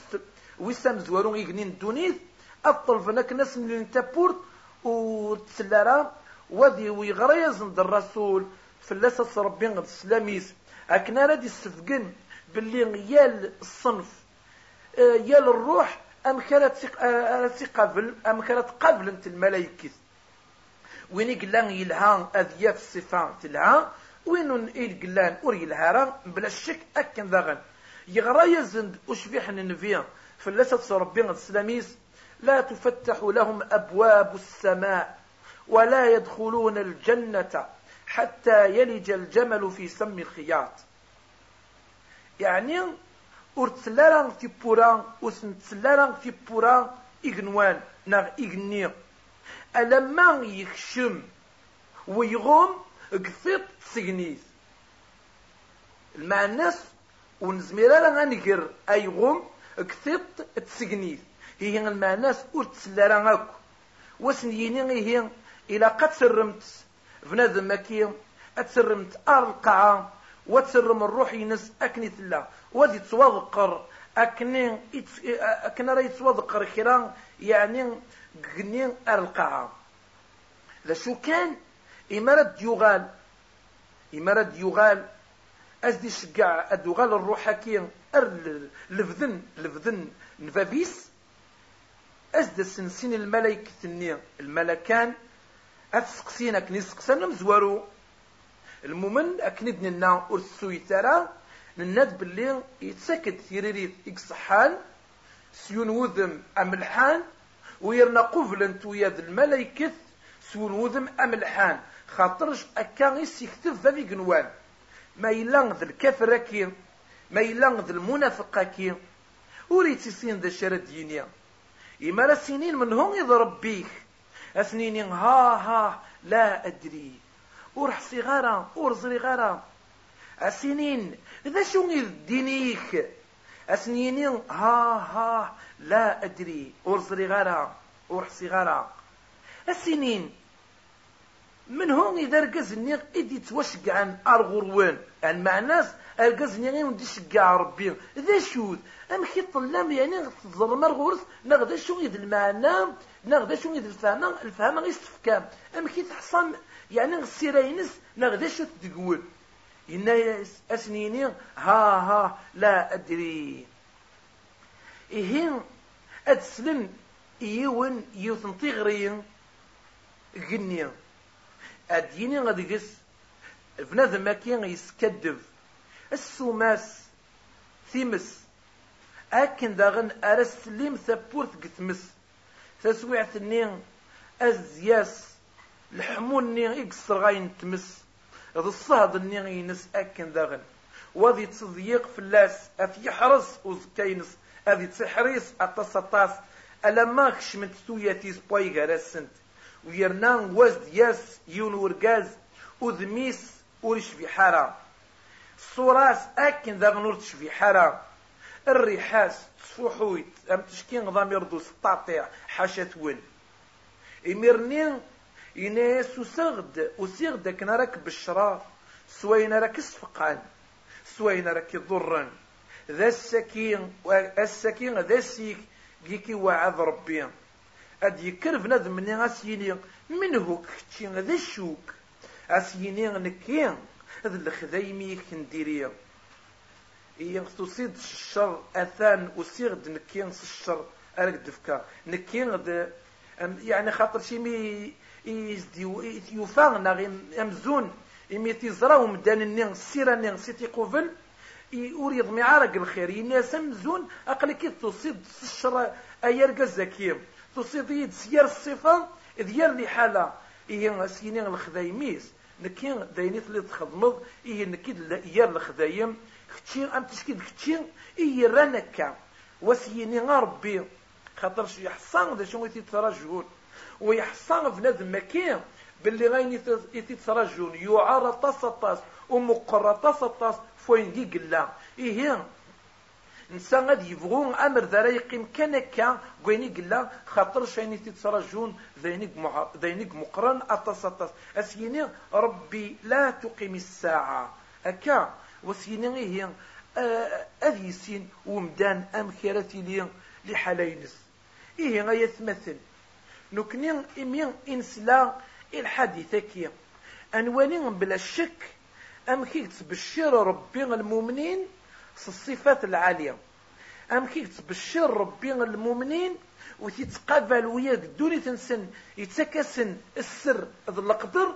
ويسام زوارو إيقنين دونيث أطلب ناك ناس من التابورت وتسلارا وذي ويغريز عند الرسول. فلاسة ربي غد السلاميس. أكنا رادي السفقن باللي يال الصنف. آه، يال الروح أم كانت تقابل أم كانت قابل انت الملايكة وين يقلان يلها أذيات الصفة تلها وين يقلان أور يلها بلا الشك أكن ذاغن. يغرى يزند أشبيح النبي فلاسة ربي السلاميس لا تفتح لهم أبواب السماء ولا يدخلون الجنة. حتى يلج الجمل في سم الخياط. يعني ورتسلارا في بورا وسنتسلارا في بورا إغنوان ناغ إغني. ألما يخشم ويغوم قصيط تسجنيث المعناس ونزميرا غنقر أيغوم قصيط تسجنيث هي المعناس ورتسلارا أكو. وسنيني هي إلى قد سرمت بنادم مكي أتسرمت أرقعة وتسرم الروح ينس أكني ثلا ودي توذقر أكني أكن راه يتوذقر كرا يعني قني أرقعة لشو كان؟ إمارة يغال إمارة يغال أزدي شقع أدوغال الروح كي لفذن لفذن نفابيس. أزد السنسين الملائكة الملكان أتسقسين أكني سقسان مزوارو. المؤمن أكني دننا أرسوي ترى نناد باللي يتسكت ثيريريت إكسحان سيون وذم أملحان ويرنا قفل ويا ذا الملايكة سيون وذم أملحان. خاطرش أكا يسيكتف فافي قنوان ما يلان ذا الكفر كي ما يلان ذا المنافق كي وريتي سين ذا شرد دينيا. إما سنين من هم يضرب بيك. أسنيني ها ها لا أدري. ورح صغارة ورزري غارة أسنين ذا شو دينيك أسنيني ها ها لا أدري. ورزري غارة ورح صغارة السنين من هون إذا ركزني إدي توشق عن أرغروان عن معناس ركزني غير ودي شقع ربي. ذا شو أم كي طلام يعني تظلم أرغورس نغدا شو إذا المعنى نغدا شو إذا الفهم الفهم غير استفكام أم كي تحصم يعني السيرة ينس نغدا شو تقول إن أسنيني ها ها لا أدري. إيه أتسلم يون يوثن تغري غنيا أديني غادي قس بنادم ماكي يسكدف السوماس ثيمس. أكن داغن أرس ليم ثبورت قتمس. تسويعت النين أزياس. الحمون نين إقصر غاين تمس. هذا الصهد النين ينس أكن داغن. وذي تصديق في اللاس أفي حرس وزكاينس أذي تسحريس أطاس أطاس. ألا ما خشمت توياتيس بوي غرسنت ويرنان وزد ياس يون ورقاز وذميس ورش في حارة. الصوراس أكن ذا غنور في حارة. الريحاس تفوحويت أم تشكين غضام يردو سطاطيع حاشا تول إميرنين يناس وسغد وسغد كنا راك بالشراف سوينا راك سفقان. سوينا راك ضرن ذا السكين السكين ذا السيك كيكي وعد ربي. اد يكر بنادم مني اسيني منه كتشي ذا الشوك اسيني نكي هذا الخدايمي كنديريا هي تصيد الشر اثان وسيغد نكي الشر ارك دفكا نكي يعني خاطر شي مي يفاغ غي امزون إمي تيزرا ومدان النين السيرة النين سيتي قوفل يريد معارك الخير يناس مزون أقل كي تصيد الشر كزاكيم تصيد يد سيار الصفة ديال لي حالة إيه سينين الخدايميس نكين دايني اللي تخدمض إيه نكيد يار الخدايم ختشي أم تشكيد ختشي إيه رانكا وسيني ربي خاطر شي يحصان ذا شو يترجون ويحصان بنادم مكان باللي غاين يتترجون يعار طاس طاس ومقر طاس طاس فوين دي قلا إيه نسا غاد يبغون أمر ذا يقيم كان كا كويني قلا خاطر ذينيك مع ذينيك مقرن أطاس أطاس. أسيني ربي لا تقيم الساعة. هكا وسيني هي اذ يسين ومدان أم خيرتي لي لحالينس إيه غاية تمثل نكني إمي إنسلا الحديث كي. أنواني بلا شك أم كي تبشر ربي المؤمنين؟ الصفات العالية. أم كي تبشر ربي المؤمنين وتتقابل وياك دوني تنسن يتسكسن السر ذا القدر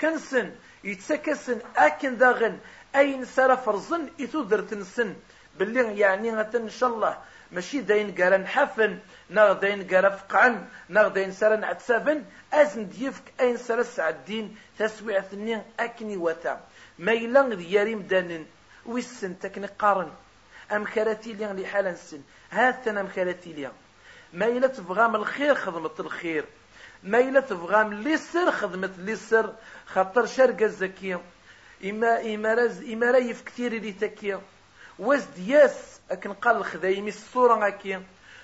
كنسن يتسكسن أكن داغن أين سار فرزن يتودر تنسن. باللي يعني إن شاء الله. ماشي داين قرا نحفن ناغ داين قرا فقعن ناغ داين سارا نعتسافن أزن ديفك أين سارا سعدين تسويع ثنين أكني وتا ما يلا دياري مدانن. ويسن تكني قارن. أم كراتي لي لحال حالا نسن. هاثن أم كراتي لي ما يلا تبغى الخير خدمت الخير. ما يلا تبغى من سر خدمت لي سر خاطر شرقة الزكية إما إما راز إما رايف كثير اللي تكية. واز دياس أكن قال الخدايمي الصورة اكي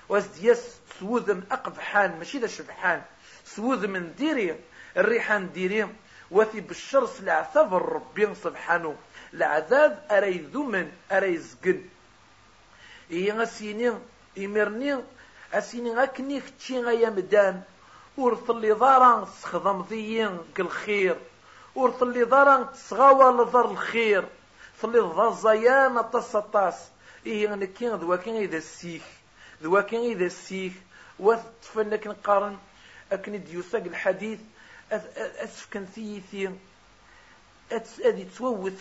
واز دياس سوذم أقبحان. ماشي ذا شبحان. سوذ من ديري. الريحان ديري. وثي بالشرس العذاب ربي سبحانه. العذاب أري ذمن أري زقن. إيه اسيني إمرني اسيني اكني ختشي غيا مدان ورثلي دارا تخدم ذيين كالخير ورثلي دارا تصغاوى لظر الخير. فلي ضزيان طاس طاس. إيه نكين ذواكين إذا السيخ ذواكين إذا السيخ وتفنك نقارن أكن ديوساق الحديث. أسفكن ثيثي أدي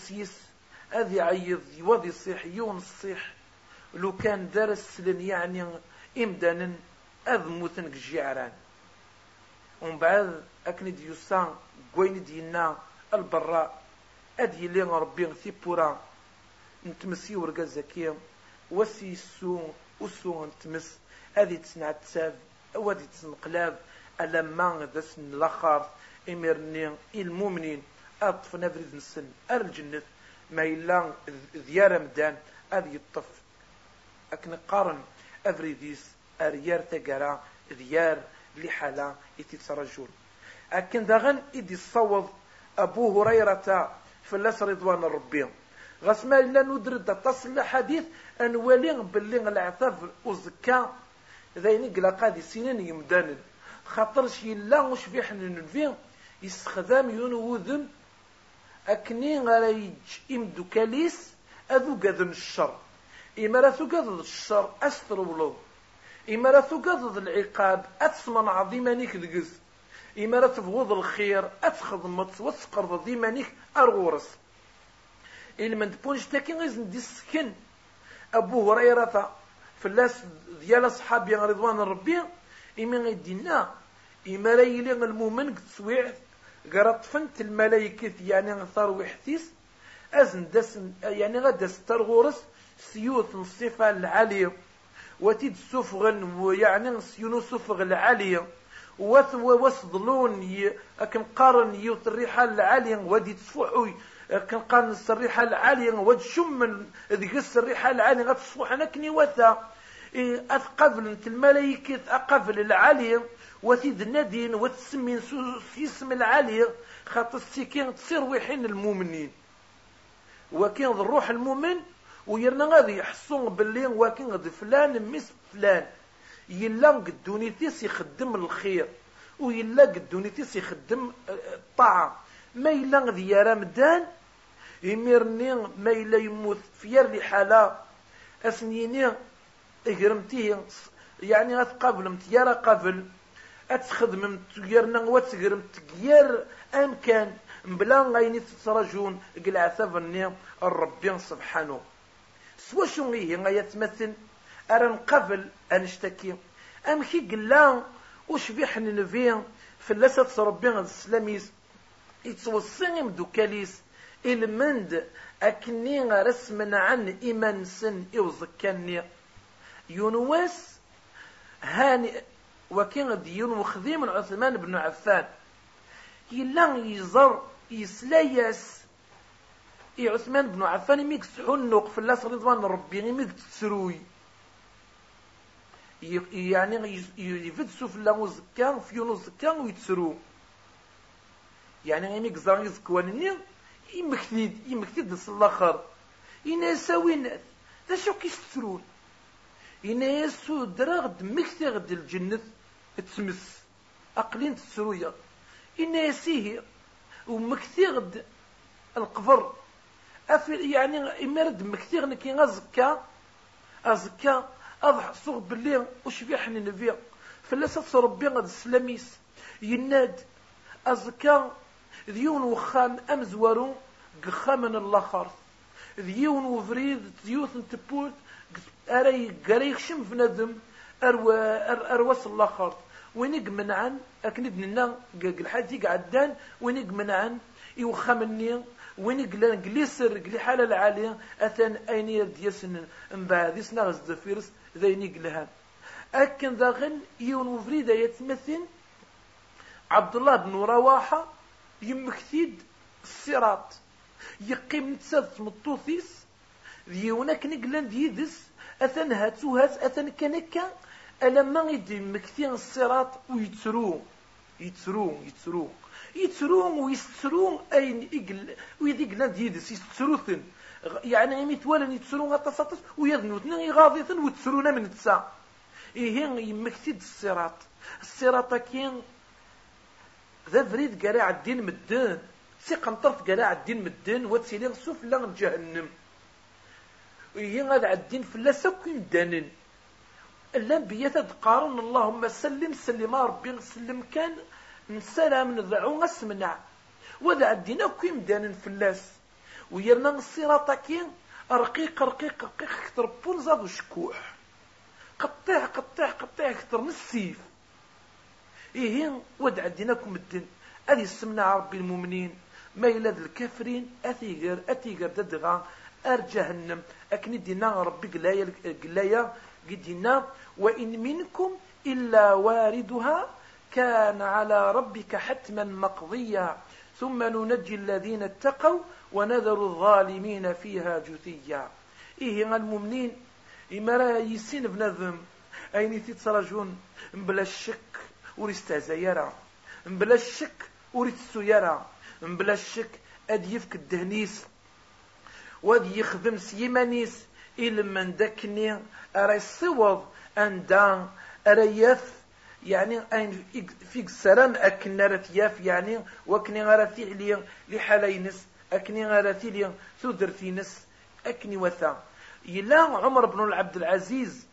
سيس. أذي عيض يوضي صيح يوم الصيح. لو كان درس لن يعني إمدانا أذموتن الجيعران ومن بعد أكن ديوسان قوين دينا البراء. أدي لي ربي بورا. نتمسي ورقا زكية. وسي السو وسو نتمس. ادي تسنع تساب وادي تسنقلاب. ألما دس الآخر إمرني المؤمنين اطف نفرد نسن. الجنة. ما إلا ذيار مدان ادي الطف أكن قارن افريديس أريار تقرا ذيار لحالة يتسرجون. أكن داغن إدي الصوض أبو هريرة فلاس رضوان ربي. غاس ما إلا ندرد تصل حديث أنوالي باللي العثاف وزكا. ذاين قلا قادي سنين يمدان خاطر شي لا وش في حنا نفي يستخدم ينوذن. أكني غايج إمدو كاليس أذو قذن الشر. إما رثو قذن الشر أستر ولو. إما رثو قذن العقاب أتسمن عظيما نيك دقز. إما راه تبغض الخير أتخدمت وتقرض ديمانيك أرغورس. إلا ما تبونش تاكي غيزن دي السكن. أبو هريرة فلاس ديال أصحابي رضوان ربي إما غيدينا. إما راه يلي المؤمن تسويع قرات فنت الملائكة يعني ثار وحثيس أزن دسن يعني غدا سترغورس سيوث الصفة العالية. وتيد سفغن ويعني سيونو سفغ العالية. وصدلون كن قارن يوت الريحة العالية. ودي تفوحوي كن قارن الريحة العالية. ود شم ذيك الريحة العالية. غتصفوح أنا كني وثا أثقفل انت الملايكة أقفل العالية. وثيد النادين وتسمين في اسم العالية خاطر السكين تصير ويحين المؤمنين. وكين الروح المؤمن ويرنا غادي يحسون باللي واكن غد فلان مس فلان. يلا قدونيتيس يخدم الخير ويلا قدونيتيس يخدم الطاعة ما يلا غادي يرى مدان يميرني ما يلا يموت في يرلي حالة. أسنيني إقرمتيه يعني أتقابل يرى قبل أتخدم تيرنا وتقرم تغير أمكان. بلا غايني تترجون قلعثاب الرب سبحانه. سوا شو هي غاية تمثل أرى نقبل أنشتكي. أم كي قلا وش بيح ننفي فلسة ربي السلاميس يتوصيني مدوكاليس. إلمند أكني رسما عن إيمان سن إوزكاني. يونواس هاني وكان ديون وخذي عثمان بن عفان. يلا يزر يسلايس. إي عثمان بن عفان ميك سحنق في الله رضوان ربي ميك تسروي. يعني يفد سفلا وزكا فيونو زكا ويتسرو. يعني ميك زار يزكوانني يمكتيد يمكتيد دس الآخر. إنا يساوين ذا شو كيسترون إنا يسو دراغد مكتي غد الجنة. تسمس. أقلين تسرويا إنا يسيه ومكتي غد القبر يعني إمارد مكتي غنكي غزكا. أزكا. أضح صوغ باللي وش في حني نبيع. فلاسة ربي غد السلاميس يناد. أزكا. ديون وخام أمزورو قخامن الآخر ديون وفريد. ديوث نتبوت أري قريخ شم فندم أروا أر أرواس وينك منعن أكن ابننا الحاج عدان وينك منعن يوخامني وين قلان قليسر قلي حالة العالية. أثان أين يديسن؟ بعد يسنا غزدفيرس ذيني قلها أكن ذا غن يون وفريدة يتمثل عبد الله بن رواحة يمكثيد الصراط. يقيم نتساد مطوثيس. ديونا كنقلان ديدس أثن هاتو هات أثن كنكا. ألما يدي مكثين الصراط ويتسرو يتسرو يتسرو يتسرو ويستسرو أين إقل ويدي قلان ديدس يستسروثن يعني غيمي توالن يتسرو غطاساتس ويذنوثن يغاضيثن ويتسرونا من تسا. إيه يمكثيد الصراط. الصراط كين ذا فريد قراع الدين مدان سي قنطرت قراع الدين مدان وتسيلي سوف لا جهنم. وهي غاد عدين فلا سكين دانن. الانبياء تدقارون اللهم سلم سلم ربي سلم. كان نسلام نذعو غسمنع وذا عدينا كيم دانن فلاس. ويرنا الصراط كين رقيق رقيق رقيق كتر بون شكوح قطع قطع قطع كتر من السيف إيه ود عديناكم الدين أذي السمنة ربي المؤمنين. ما يلاد الكافرين. أثيقر أثيقر ددغا أر جهنم. أكن دينا ربي قلايا قلايا. قدينا وإن منكم إلا واردها كان على ربك حتما مقضيا. ثم ننجي الذين اتقوا ونذر الظالمين فيها جثيا. إيه المؤمنين إما يسين بنظم أين تتسرجون بلا الشك وريستهزا بلا الشك وريتسو يرى بلا الشك أد يفك الدهنيس. واد يخدم سيمانيس من داكني أرى يصوض أندا أرى يف يعني فيك السلام أكن راه ياف يعني وكني غير فعلي لحالينس أكني غير ثيلي ثودرتينس أكني وثا. يلا عمر بن العبد العزيز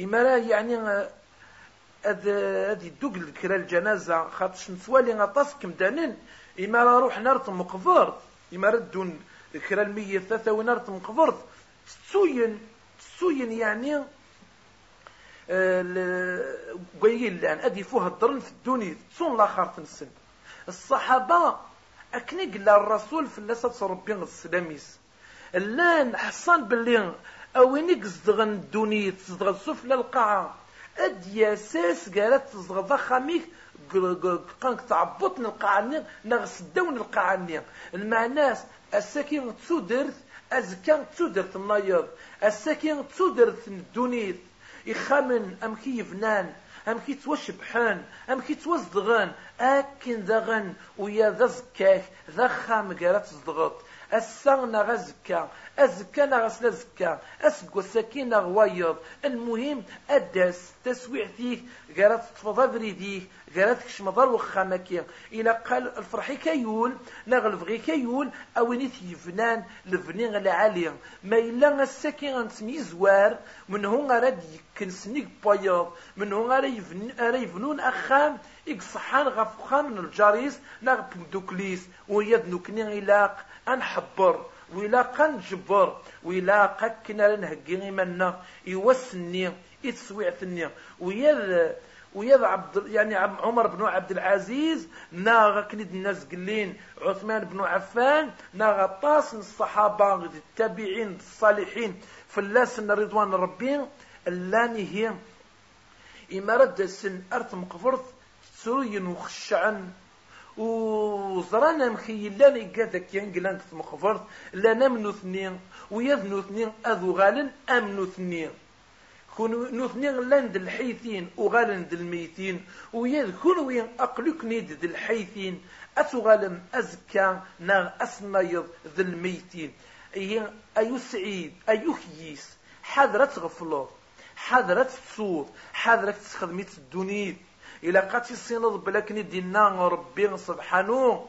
إما يعني هذه دوك الكرا الجنازة خاطش نسوالي غطاس كمدانين إما روح نرتم مقبر إما ردون الكرا المية ثلاثة ونرتم مقبر تسوين تسوين يعني قويل لأن أدي فوها الدرن في الدنيا تسون الآخر تنسن الصحابة أكني قال الرسول في اللاسة ربي السلاميس لأن حصان باللي اوينيك زدغن الدنيا تزدغن سفلى القاعة. أد ياساس قالت تزغض خاميك قانك تعبط القاعنير نغس الدون القاعنير المعناس الساكين تسودرت أزكان تسودرت النايض الساكين تسودرت الدونيت. يخمن أم كي يفنان أم كي توشبحان أم كي توزدغان أكن ذغن ويا ذا زكاك ذا خام قالت زدغط السا نغ زكا أزكا نغ سلا زكا أسقو السكين نغ وايض. المهم أداس تسويع فيك قالت تفضى بريديك قالت كشم ضر وخامكي إلا قال الفرحي كيول نغ الفغي كيول أويني يفنان لفنين العالي ما إلا السكين غنسمي زوار من هون غراد يكن سنيك بيض من هون غراد يفنون أخام إقصحان غف خام الجاريس نغ بندوكليس. ويد نكني إلاق أنحبر وإلا قنجبر وإلا قكنا لنهجي إيماننا يوسني يتسويعتني ويا ويا عبد يعني عمر بن عبد العزيز ناغا كنيد الناس قلين عثمان بن عفان ناغا طاس الصحابة التابعين الصالحين فلاسن رضوان ربي اللاني هي إمارة السن أرث مقفرث سوري وخشعا وزرانا مخيلان يقاذك ينقلان مخفرت لا منو اثنين ويذنو اثنين أذو غالن امنو اثنين كون نثنين لاند الحيثين وغالن الميتين ويذ وين أقلك نيد ذي الحيثين. أتغالم أزكى نا أسنيض ذي الميتين. أي أيو سعيد أيو خيس حذرت غفلو حذرت تصوت حذرت تخدميت الدنيا. إلى قاتي السنض بلكني دينا ربي سبحانه.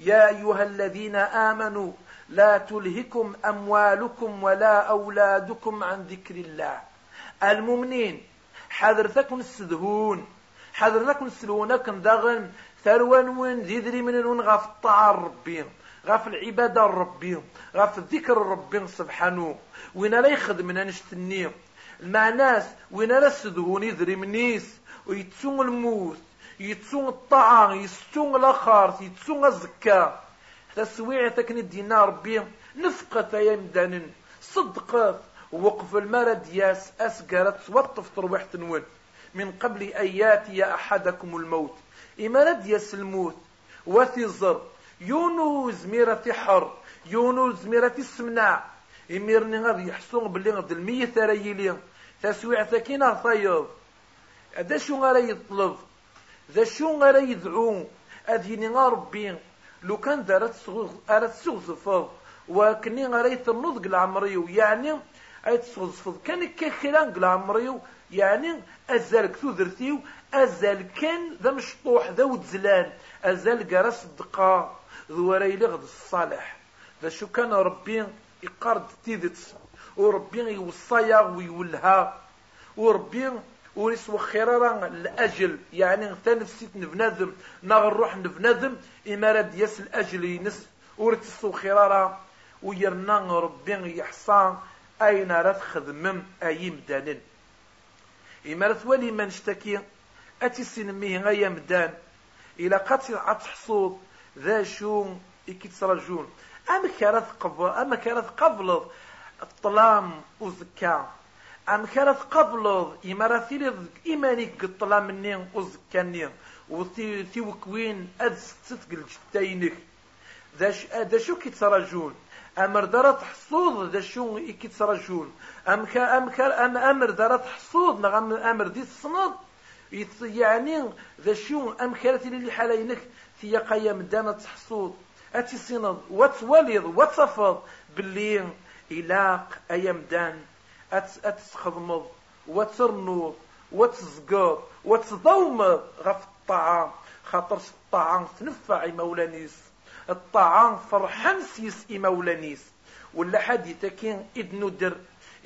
يا أيها الذين آمنوا لا تلهكم أموالكم ولا أولادكم عن ذكر الله. المؤمنين حذرتكم السدهون حذرتكم السلونكم دغن ثروان وين ذيذري من وين غاف الطاعة ربي غاف العبادة ربي غاف الذكر ربي سبحانه. وين لا يخدم نشتني. مع ناس وين لا السدهون يذري منيس. ويتسون الموت يتسون الطعام يتسون الآخر يتسون الزكاة. تسويع تكني دينا ربي نفقت يا مدانن صدقت وقف المرد ياس أسقرت توطف تروح تنون. من قبل أن يأتي أحدكم الموت. إمارد ياس الموت. وثزر يونو زميرة حر. يونو زميرة السمنع إميرني غادي يحسون باللي غد المية ثريلي تسويع ثكينة هذا شو غادي يطلب؟ ذا شو غادي يدعو؟ أديني ربي لو كان دارت أرات سغزفض وكني غادي تنوض العمريو يعني أي تصغزفض كان كخلان العمريو يعني أزال كثودرتيو أزال كان ذا مشطوح ذا وتزلان أزال قرس الدقاء ذو ريلي غد الصالح. ذا شو كان ربي يقارد تيدت وربي يوصيا ويولها وربي وريس وخيرا الأجل. يعني تنفسيت نبنادم ناغ الروح نبنادم إمارة دياس الأجل ينس. ورتس وخيرا ويرنا ربي يحصى أين راه تخدمم أي مدانن إمارة ولي من اشتكي أتي سنميه غايا مدان. إلى قتل عتحصود ذا شو إكيتسرجون أما كانت قبل أما كانت قبل الطلام وزكا. أم كانت قبل إما ثيلي إيمانيك قطلا مني وزكاني وثي وكوين أد ستتق الجتينك ذا شو كيتسرجون أمر دارت حصود ذا شو كيتسرجون أم كا أم أمر دارت حصود نغم أمر دي الصناد يعني ذا أم كانت اللي حالينك في قيام دانت حصود أتي صناد وتولد وتصفض. باللي إلاق أيام دان. أتخدمض وترنوض وتزقر وتضومض غف الطعام. خاطر الطعام تنفع مولانيس الطعام فرحان سيس مولانيس ولا حد يتكين إدنو در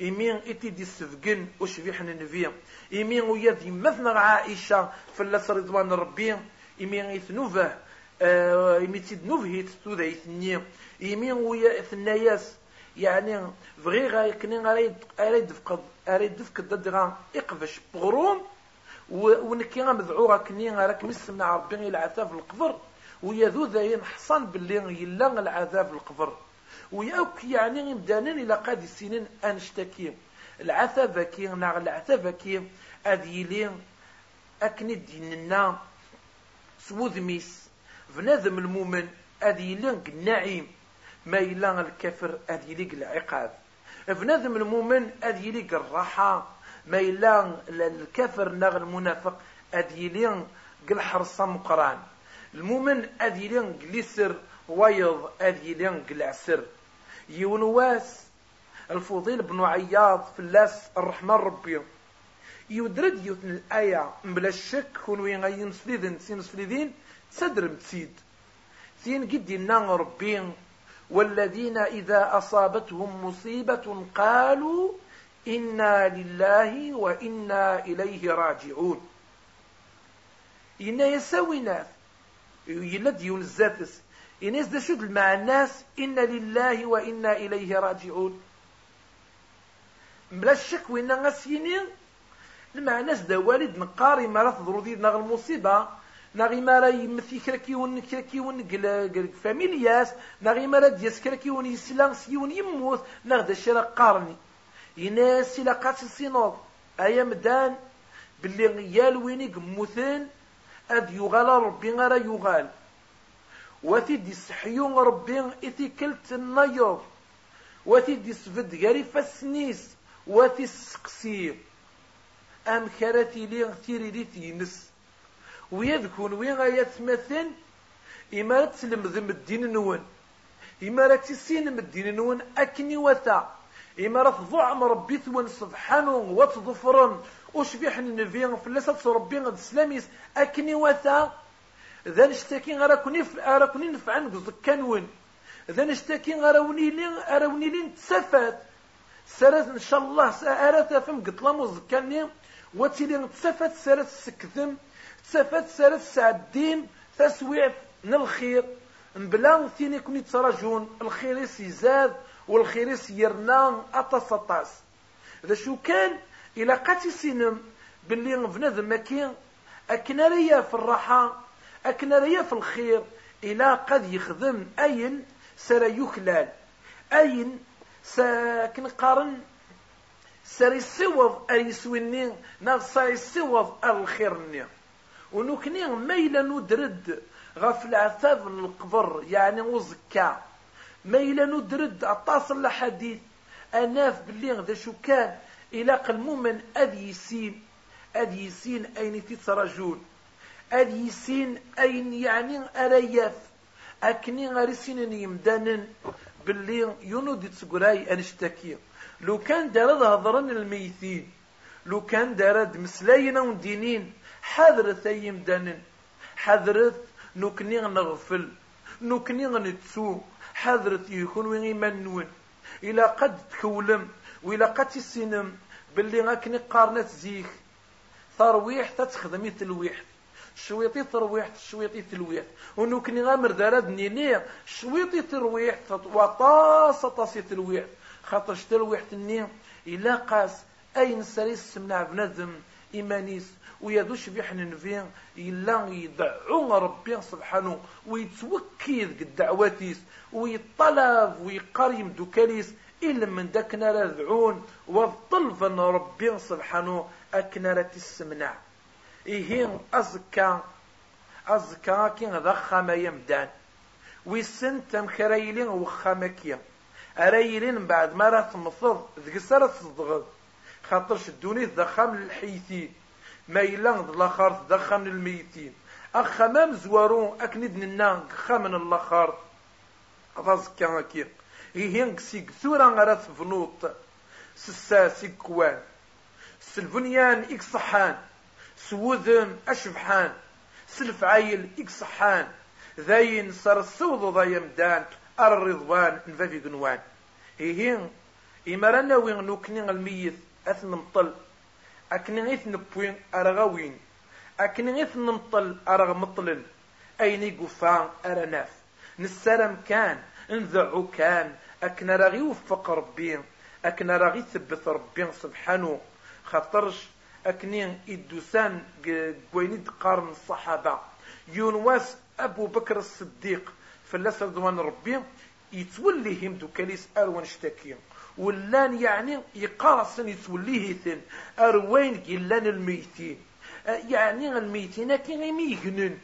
إمين إتي دي السفقن وشبيح ننفيا إمين ويذي مثنى عائشة فلاس رضوان ربي. إمين إثنوفه آه إمين تدنوفه تستوذا إثنيا إمين ويا إثنياس يعني غايكني غاري اريد فقد اريد فقد دغا اقفش بغروم ونكي مذعورة كني راك مسمنا ربي العذاب القبر ويا ذو ذاين حصان باللي يلا العذاب القبر. وياك يعني مدانين إلى قاد السنين انشتكي العذاب كي ناغ العذاب كي اديلي أكني ديننا سوذ ميس. بنادم المؤمن اديلي النعيم ما إلا الكفر أذ يليق العقاب. بنادم المؤمن أذ يليق الراحة. ما إلا الكفر نغ المنافق أذ يليق الحرصة مقران. المؤمن أذ يليق اليسر ويض أذي لنق العسر. يونواس الفضيل بن عياض فلاس الرحمن ربي. يودرد يوتن الآية بلا الشك كون وين غاين سليدن سين سليدين تسدر متسيد. سين قد ربي. والذين إذا أصابتهم مصيبة قالوا إنا لله وإنا إليه راجعون. إنا يسوي ناس يلد يون الزاتس. إناس دا شد مع الناس. إنا لله وإنا إليه راجعون. بلا الشك وإنا غسيني مع ناس دا والد نقاري ما راه تضرو دي نغ المصيبة نغي ما راه يمثي كراكيون كراكيون فاميلياس نغي ما راه دياس كراكيون يسلام سيون يموت. نغ دا الشرا قارني. يناس إلا قاتل سينوض أيا مدان. باللي يال وينيك موثين أد يغال ربي غير يغال. وثي دي سحيون ربي إثي كلت النيض وثي دي سفد غاري فاسنيس. وثي السقسير أم كارتي لي تيري لي ويذكون وين غايتمثل إما تسلم ذم الدين نون إما تسين الدين نون أكني وثا. إما راه ضعم ربي ثوان سبحانه وتظفرن. وشبيح النبي فلسة ربي غد سلاميس أكني وثا. ذا نشتكي غراكوني أراكوني نفعن قصدك كانون ذا نشتكي غراوني لين أراوني لين تسفات سرت إن شاء الله سأرت فم قطلام وزكاني وتيلي تسفات سرت سكثم تسفات سرت سعدين تسويع الخير بلا ثيني كوني تراجون الخير يزاد والخير يرنا أطاس أطاس. ذا شو كان؟ إلا قاتي سينم باللي بنادم ماكين أكنا في الراحة أكنا في الخير. إلا قد يخدم أين؟ سرا يخلال. أين؟ ساكن قارن. سري يسوض أي سويني ناغ سري يسوض الخير ني ونوكني ميلا ندرد غف العذاب القبر يعني وزكا. ميلا ندرد أطاس الحديث. أناف باللي ذا شو كان؟ إلى قلمومن أذ يسين. أذ يسين أين تترجون أذ يسين أين يعني أرياف؟ أكني غرسين يمدانن. باللي ينود تسقراي أنشتكي لو كان دارد هضرن الميتين لو كان دارد مسلاينا ودينين حذرت أي مدانن حذرت نكني نغفل نكني نتسو حذرت يكون وين يمنون. إلى قد تكولم. وإلا قد تسينم باللي غاكني قارنات زيك ترويح تتخدمي تلويح شويطي ترويح شويطي تلويح ونوكني غامر دارد نيني شويطي ترويح وطاس طاسي تلويح خاطر تلويح تني إلا قاس أين سريس من بنادم إيمانيس ويدوش بيحن نفين إلا يدعو ربي سبحانه ويتوكيد قد دعواتيس ويطلب ويقريم دوكاليس إلا من داكنا رذعون وطلفا ربي سبحانه أكنا تسمنع. إيهين أزكا أزكا كي ضخم يمدان. ويسن تمخريلين وخامكيا أريلين بعد ما راه تمصد ذيك السنة تصدغض خاطرش الدوني ضخم الحيثين ما إلا الآخر تضخم الميتين. أخمام زوارون أكند ننا خامن الآخر. أزكا كي إيهين سيك ثورا غرا تفنوط سسا سيكوان سلفنيان إك صحان. سوذم أشبحان. سلف عايل إك صحان. ذاين صار السوض ضايا مدان أر الرضوان نفافي قنوان. إيهين إمرانا وين نوكني الميت أثن مطل أكني غيث نبوين أرغوين أكني غيث نمطل أرغ مطلن أين قفان أرناف. نسلم كان انذعو كان. أكنا راغي وفق ربي أكنا راغي ثبت ربي سبحانه. خاطرش أكني إدوسان قويني قارن الصحابة يونواس أبو بكر الصديق. فلاس رضوان ربي يتوليهم دوكا يسأل ونشتكي ولان يعني يقارصن يتوليه ثن أروين قلان الميتين. يعني الميتين كي غيمي يغنن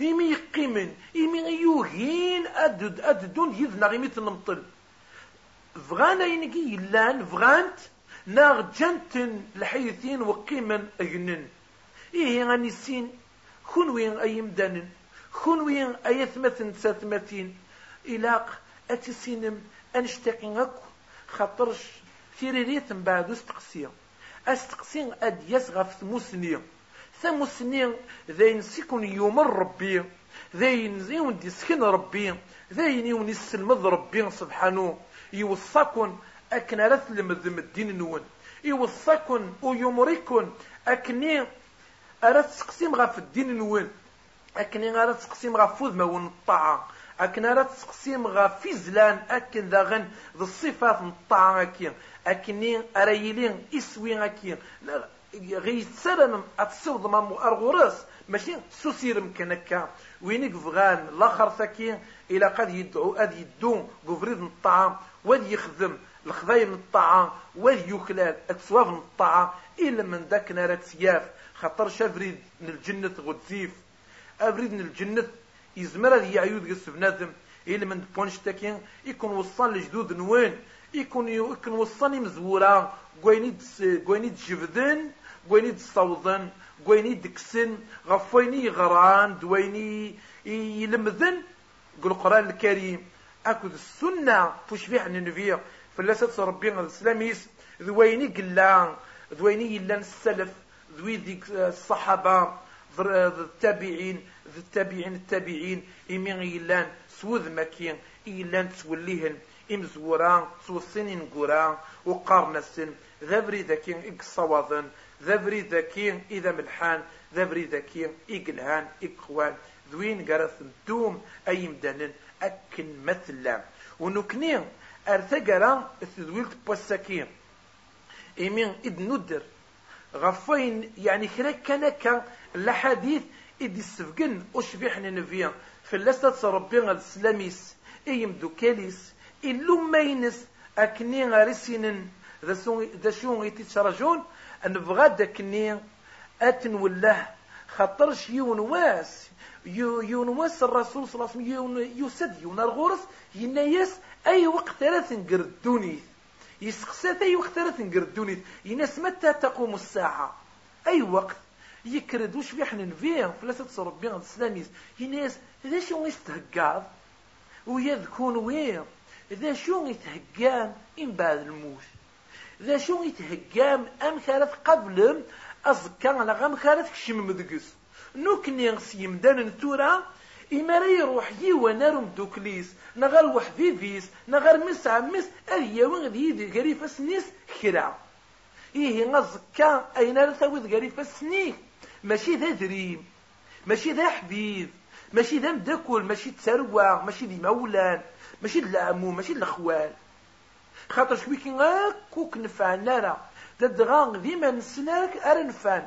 إمي يقيمن إمي يوهين أدد أددون يذنا غيمي تنمطل فغانا ينكي يلان فغانت ناغ جنتن الحيثين وقيمن أجنن إيه غاني السين كون وين أي مدانن كون وين أي ثمثن ساتمتين إلاق أتسينم أنشتاقين أكو؟ خاطرش تيريريت من بعد استقسي استقسي أد يسغف ثموسني ثموسني ذين سيكون يوم ربي ذين زيون دي سكن ربي ذين يون يسلمض ربي سبحانه. يوصاكن أكن رث لمذم الدين نون. يوصاكن ويمركن أكني أرى تقسيم غف الدين نون. أكني أرى تقسيم غف ون الطاعة. أكن أرى تقسيم غف زلان أكن ذاغن ذي الصفات الطاعة أكين أكني أرى يلين إسوي أكين غي تسلم أتصوض ما أرغورس ماشي سوسير مكان هكا وينك فغان الأخر ثكي إلى قد يدعو أد يدو بفريد من الطعام واد يخدم الخضايا من الطعام واد يكلال اكسواف من الطعام إلا من ذاك نار سياف خاطر شافريد من الجنة غدزيف أفريد من الجنة يزمر هذه عيود قص بنادم الا من بونش تاكين يكون وصل لجدود نوين يكون يكون وصلني مزورا كوينيد كوينيد جبدن كوينيد صوضن كويني دكسن غفويني غران دويني يلمذن. قل القرآن الكريم أكد السنة عن النبي فلاسة ربي الإسلاميس ذويني قلان ذويني يلان السلف ذوي ديك الصحابة. التابعين التابعين التابعين إمين يلان سوذ مكين إيلان توليهن إمزوران توصينين قران وقارنسن ذابري ذاكين إقصواظن ذا ذاكي إذا ملحان ذا ذاكي إقلهان إقوان ذوين قرث دوم أي مدنن أكن مثلا ونكني أرثقرا ذويلت بوساكين إمين إذ ندر غفين يعني كرا كان كان الحديث إذ السفقن أشبحنا نفيا. فلسة ربي السلاميس إيم دوكاليس إلو مينس أكني غارسين ذا شون يتشرجون نبغى داكني أتن وله خاطرش يون واس يون واس الرسول صلى الله عليه وسلم يسد يون الغرس ينايس أي وقت ثلاث يسقسات اي وقت ثلاث نقردوني يناس متى تقوم الساعة؟ أي وقت؟ يكرد. وش في حنا نفيه فلا ربي السلاميس يناس اذا شو يستهقاض ويذكون وين اذا شو يتهقان ان بعد الموت؟ ذا شو يتهجام أم كانت قبل أزكى على غام كانت كشم مدقس. نوكني غسي مدان نتورا إما راه يروح يوا نارم دوكليس نغار وحفيفيس نغار مس أريا وين غدي غريفة سنيس كرا. إيه نزكا أين راه ثاوي غريفة سنيك ماشي ذا دريم ماشي ذا حبيب ماشي ذا مدكول ماشي تسروع ماشي ذي مولان ماشي العمو ماشي الأخوال. خاطر شوي كي كوك نفعنا راه تدغا ديما نسناك ار نفعن.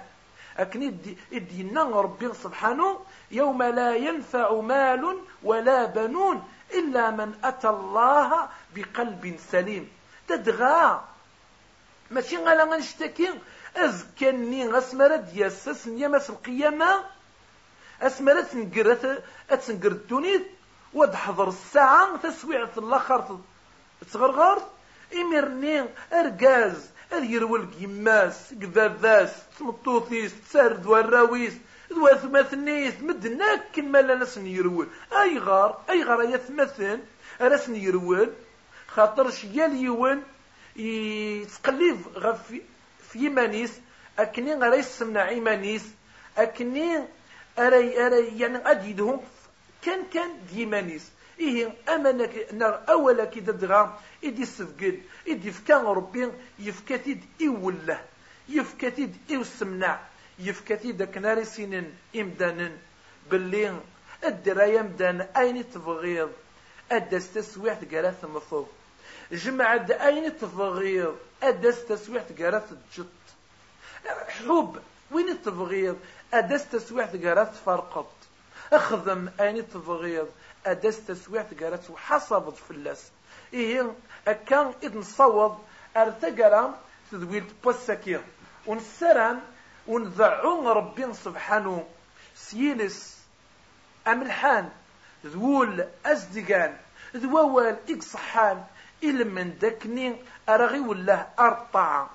أكن إدينا ربي سبحانه يوم لا ينفع مال ولا بنون إلا من أتى الله بقلب سليم. تدغا ماشي غالا غنشتكي أزكني أسمرة دياسس نيامس القيامة أسمرة تنقر تنقر الدنيا ودحضر الساعة تسويعة الآخر تغرغر. إمرني أرقاز أذ يرول يماس قباباس تمطوثيس تسرد وراويس. ذو ثماثنيس مدنا كما لا نسن غار أي غار يثمثن رسن يرول خاطر شيال يون يتقلب غف في يمانيس أكني غرا يسمنا عيمانيس أكني أري أري يعني غادي يدهم كان كان ديمانيس إيه أمانك أولا كي دغا إدي السفقد إدي فكا ربي يفكتيد إوله يفكتيد إو السمنع يفكتيد كناري سنين إمدانا باللي الدراية مدان أين تبغيض أدس تسويح تقراث مصوب جمع أين تبغيض أدس تسويح تقراث الجط حب وين تبغيض أدس تسويح تقراث فرقط. أخذم أين تبغيض أدس تسويح تقراث وحصبت فلاس إيه أكان إذ نصوض أرتقرا تذويل بوسكير. ونسران ونذعون ربي سبحانه. سيلس أملحان ذول أزدقان ذوال إقصحان إلا من دكني أرغي ولا أرطع.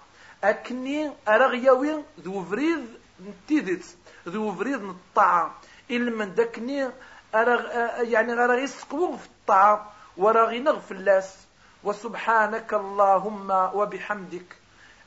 أكني أرغيوين ذو فريد نتيدت ذو فريد نطع. إلا من دكني يعني راه يسقوه في الطعام وراه ينغف اللاس وسبحانك اللهم وبحمدك.